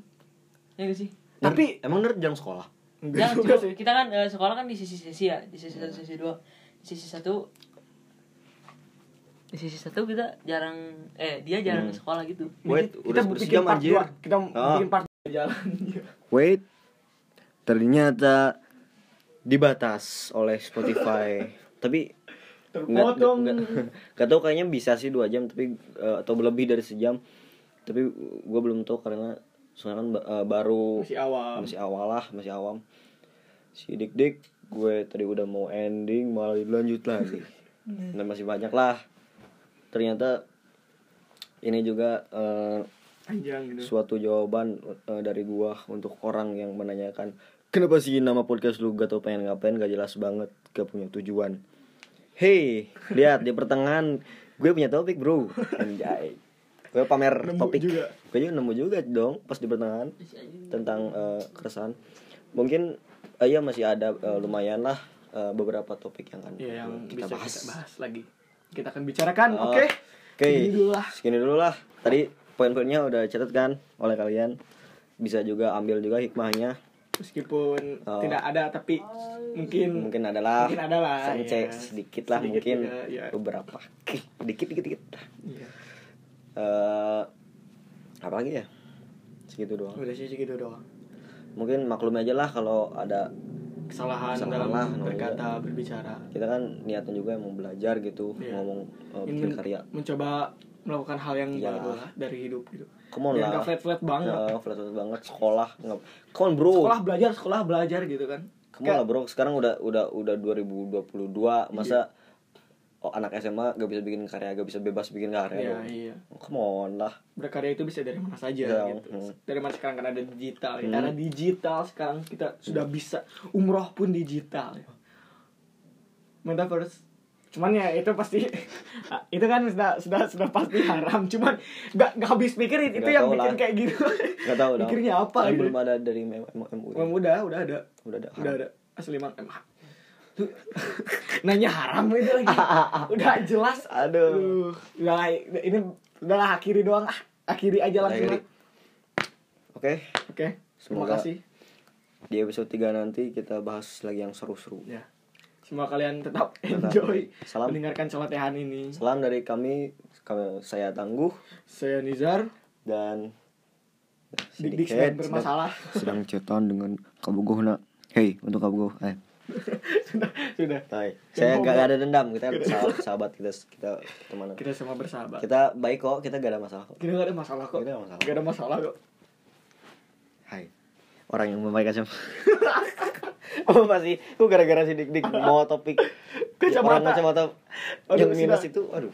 Ya gak sih? Tapi emang nerd jarang sekolah enggak Jangan juga sih. Kita kan eh, sekolah kan di sisi sisi ya, di sisi satu, sisi dua, di sisi satu. Di sisi satu kita jarang, eh dia jarang Hmm. sekolah gitu. Wait, kita udah bikin sejam part anjir. dua. Kita Ah. bikin part jalan. Wait, ternyata dibatas oleh Spotify. tapi nggak Terpotong. nggak nggak tahu kayaknya bisa sih dua jam tapi eh, atau lebih dari sejam. Tapi gue belum tahu karena soalnya kan ba- eh, baru Masih awam. masih awal lah, masih awam. Si dik dik, gue tadi udah mau ending malah dilanjut lagi. Dan masih banyak lah. Ternyata ini juga eh, Panjang gitu. suatu jawaban eh, dari gua untuk orang yang menanyakan kenapa sih nama podcast lu gak tau pengen ngapain gak jelas banget gak punya tujuan Hey, lihat di pertengahan gue punya topik bro Anjay Gue pamer Nemu topik juga. Gue juga nemu juga dong pas di pertengahan Tentang eh, keresahan Mungkin eh, ya masih ada eh, lumayan lah eh, beberapa topik yang akan Iya yang kita bisa bahas kita bahas lagi. Kita akan bicarakan, Oh, oke? Oke. Segini dulu lah. Segini dulu lah. Tadi poin-poinnya udah catat kan oleh kalian. Bisa juga ambil juga hikmahnya. Meskipun Oh. tidak ada tapi mungkin Mungkin adalah Mungkin ada lah, sence ya. sedikit lah Sedikit mungkin juga, ya. beberapa. Dikit dikit dikit. Iya. Eh apa lagi ya? Segitu doang. Udah sih segitu doang. Mungkin maklum aja lah kalau ada Kesalahan, Kesalahan dalam lah, berkata, berbicara. kita kan niatnya juga mau belajar gitu, Iya. ngomong Ingin bikin karya. mencoba melakukan hal yang Iya. baru lah dari hidup gitu. Come on Biar lah. nggak flat-flat banget. Ya, flat-flat banget sekolah nggak come on bro Sekolah belajar, sekolah belajar gitu kan. Kamu lah bro, sekarang udah udah udah 2022 masa oh, anak SMA gak bisa bikin karya, gak bisa bebas bikin karya. Iya, iya. Come on lah. Berkarya itu bisa dari mana saja Iya, gitu. hmm. Dari mana sekarang kan ada digital. Ya. Hmm. Era digital sekarang kita sudah bisa umroh pun digital. Ya. Metaverse cuman ya itu pasti itu kan sudah sudah sudah pasti haram cuman nggak nggak habis mikirin itu Nggak yang bikin lah. kayak gitu Gak tahu dong. mikirnya apa Kan gitu belum ada dari MUI. Emang udah udah ada Udah ada. udah ada asli mang nanya haram itu lagi udah jelas Aduh. udah ini udah lah akhiri doang ah akhiri aja langsung. Oke, oke terima kasih di episode 3 nanti kita bahas lagi yang seru-seru. ya semoga kalian tetap Tetap. enjoy Salam. mendengarkan celotehan ini Salam dari kami, kami saya Tangguh saya Nizar dan dik sedang bermasalah sedang cetan dengan kabogohna. Hey, untuk kabogoh. Eh, sudah sudah Hai. Saya gak ada dendam, kita sahabat, sahabat kita kita teman. kita semua bersahabat Kita baik kok, kita gak ada masalah kok. kita gak ada masalah kok Kita nggak masalah. gak ada masalah kok Hai. Orang yang memakai kacamata. oh masih, aku gara-gara si dik dik mau topik Kacamata. orang kacamata Aduh, yang minus sudah. itu, aduh.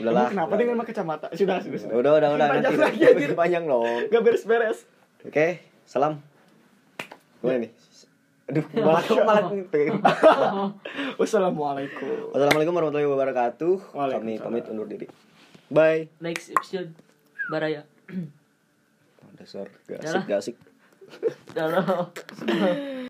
Udahlah. Kenapa udah. dengan pakai kacamata sudah sudah sudah Udah, udah, udah. Panjang Nanti, lagi, nanti panjang dong. gak beres-beres Oke, salam. Gimana nih? Aduh, malah malah wassalamualaikum Wassalamualaikum warahmatullahi wabarakatuh. Kami pamit undur diri. Bye. Next episode Baraya. Dasar gak asik, gak asik. 然后。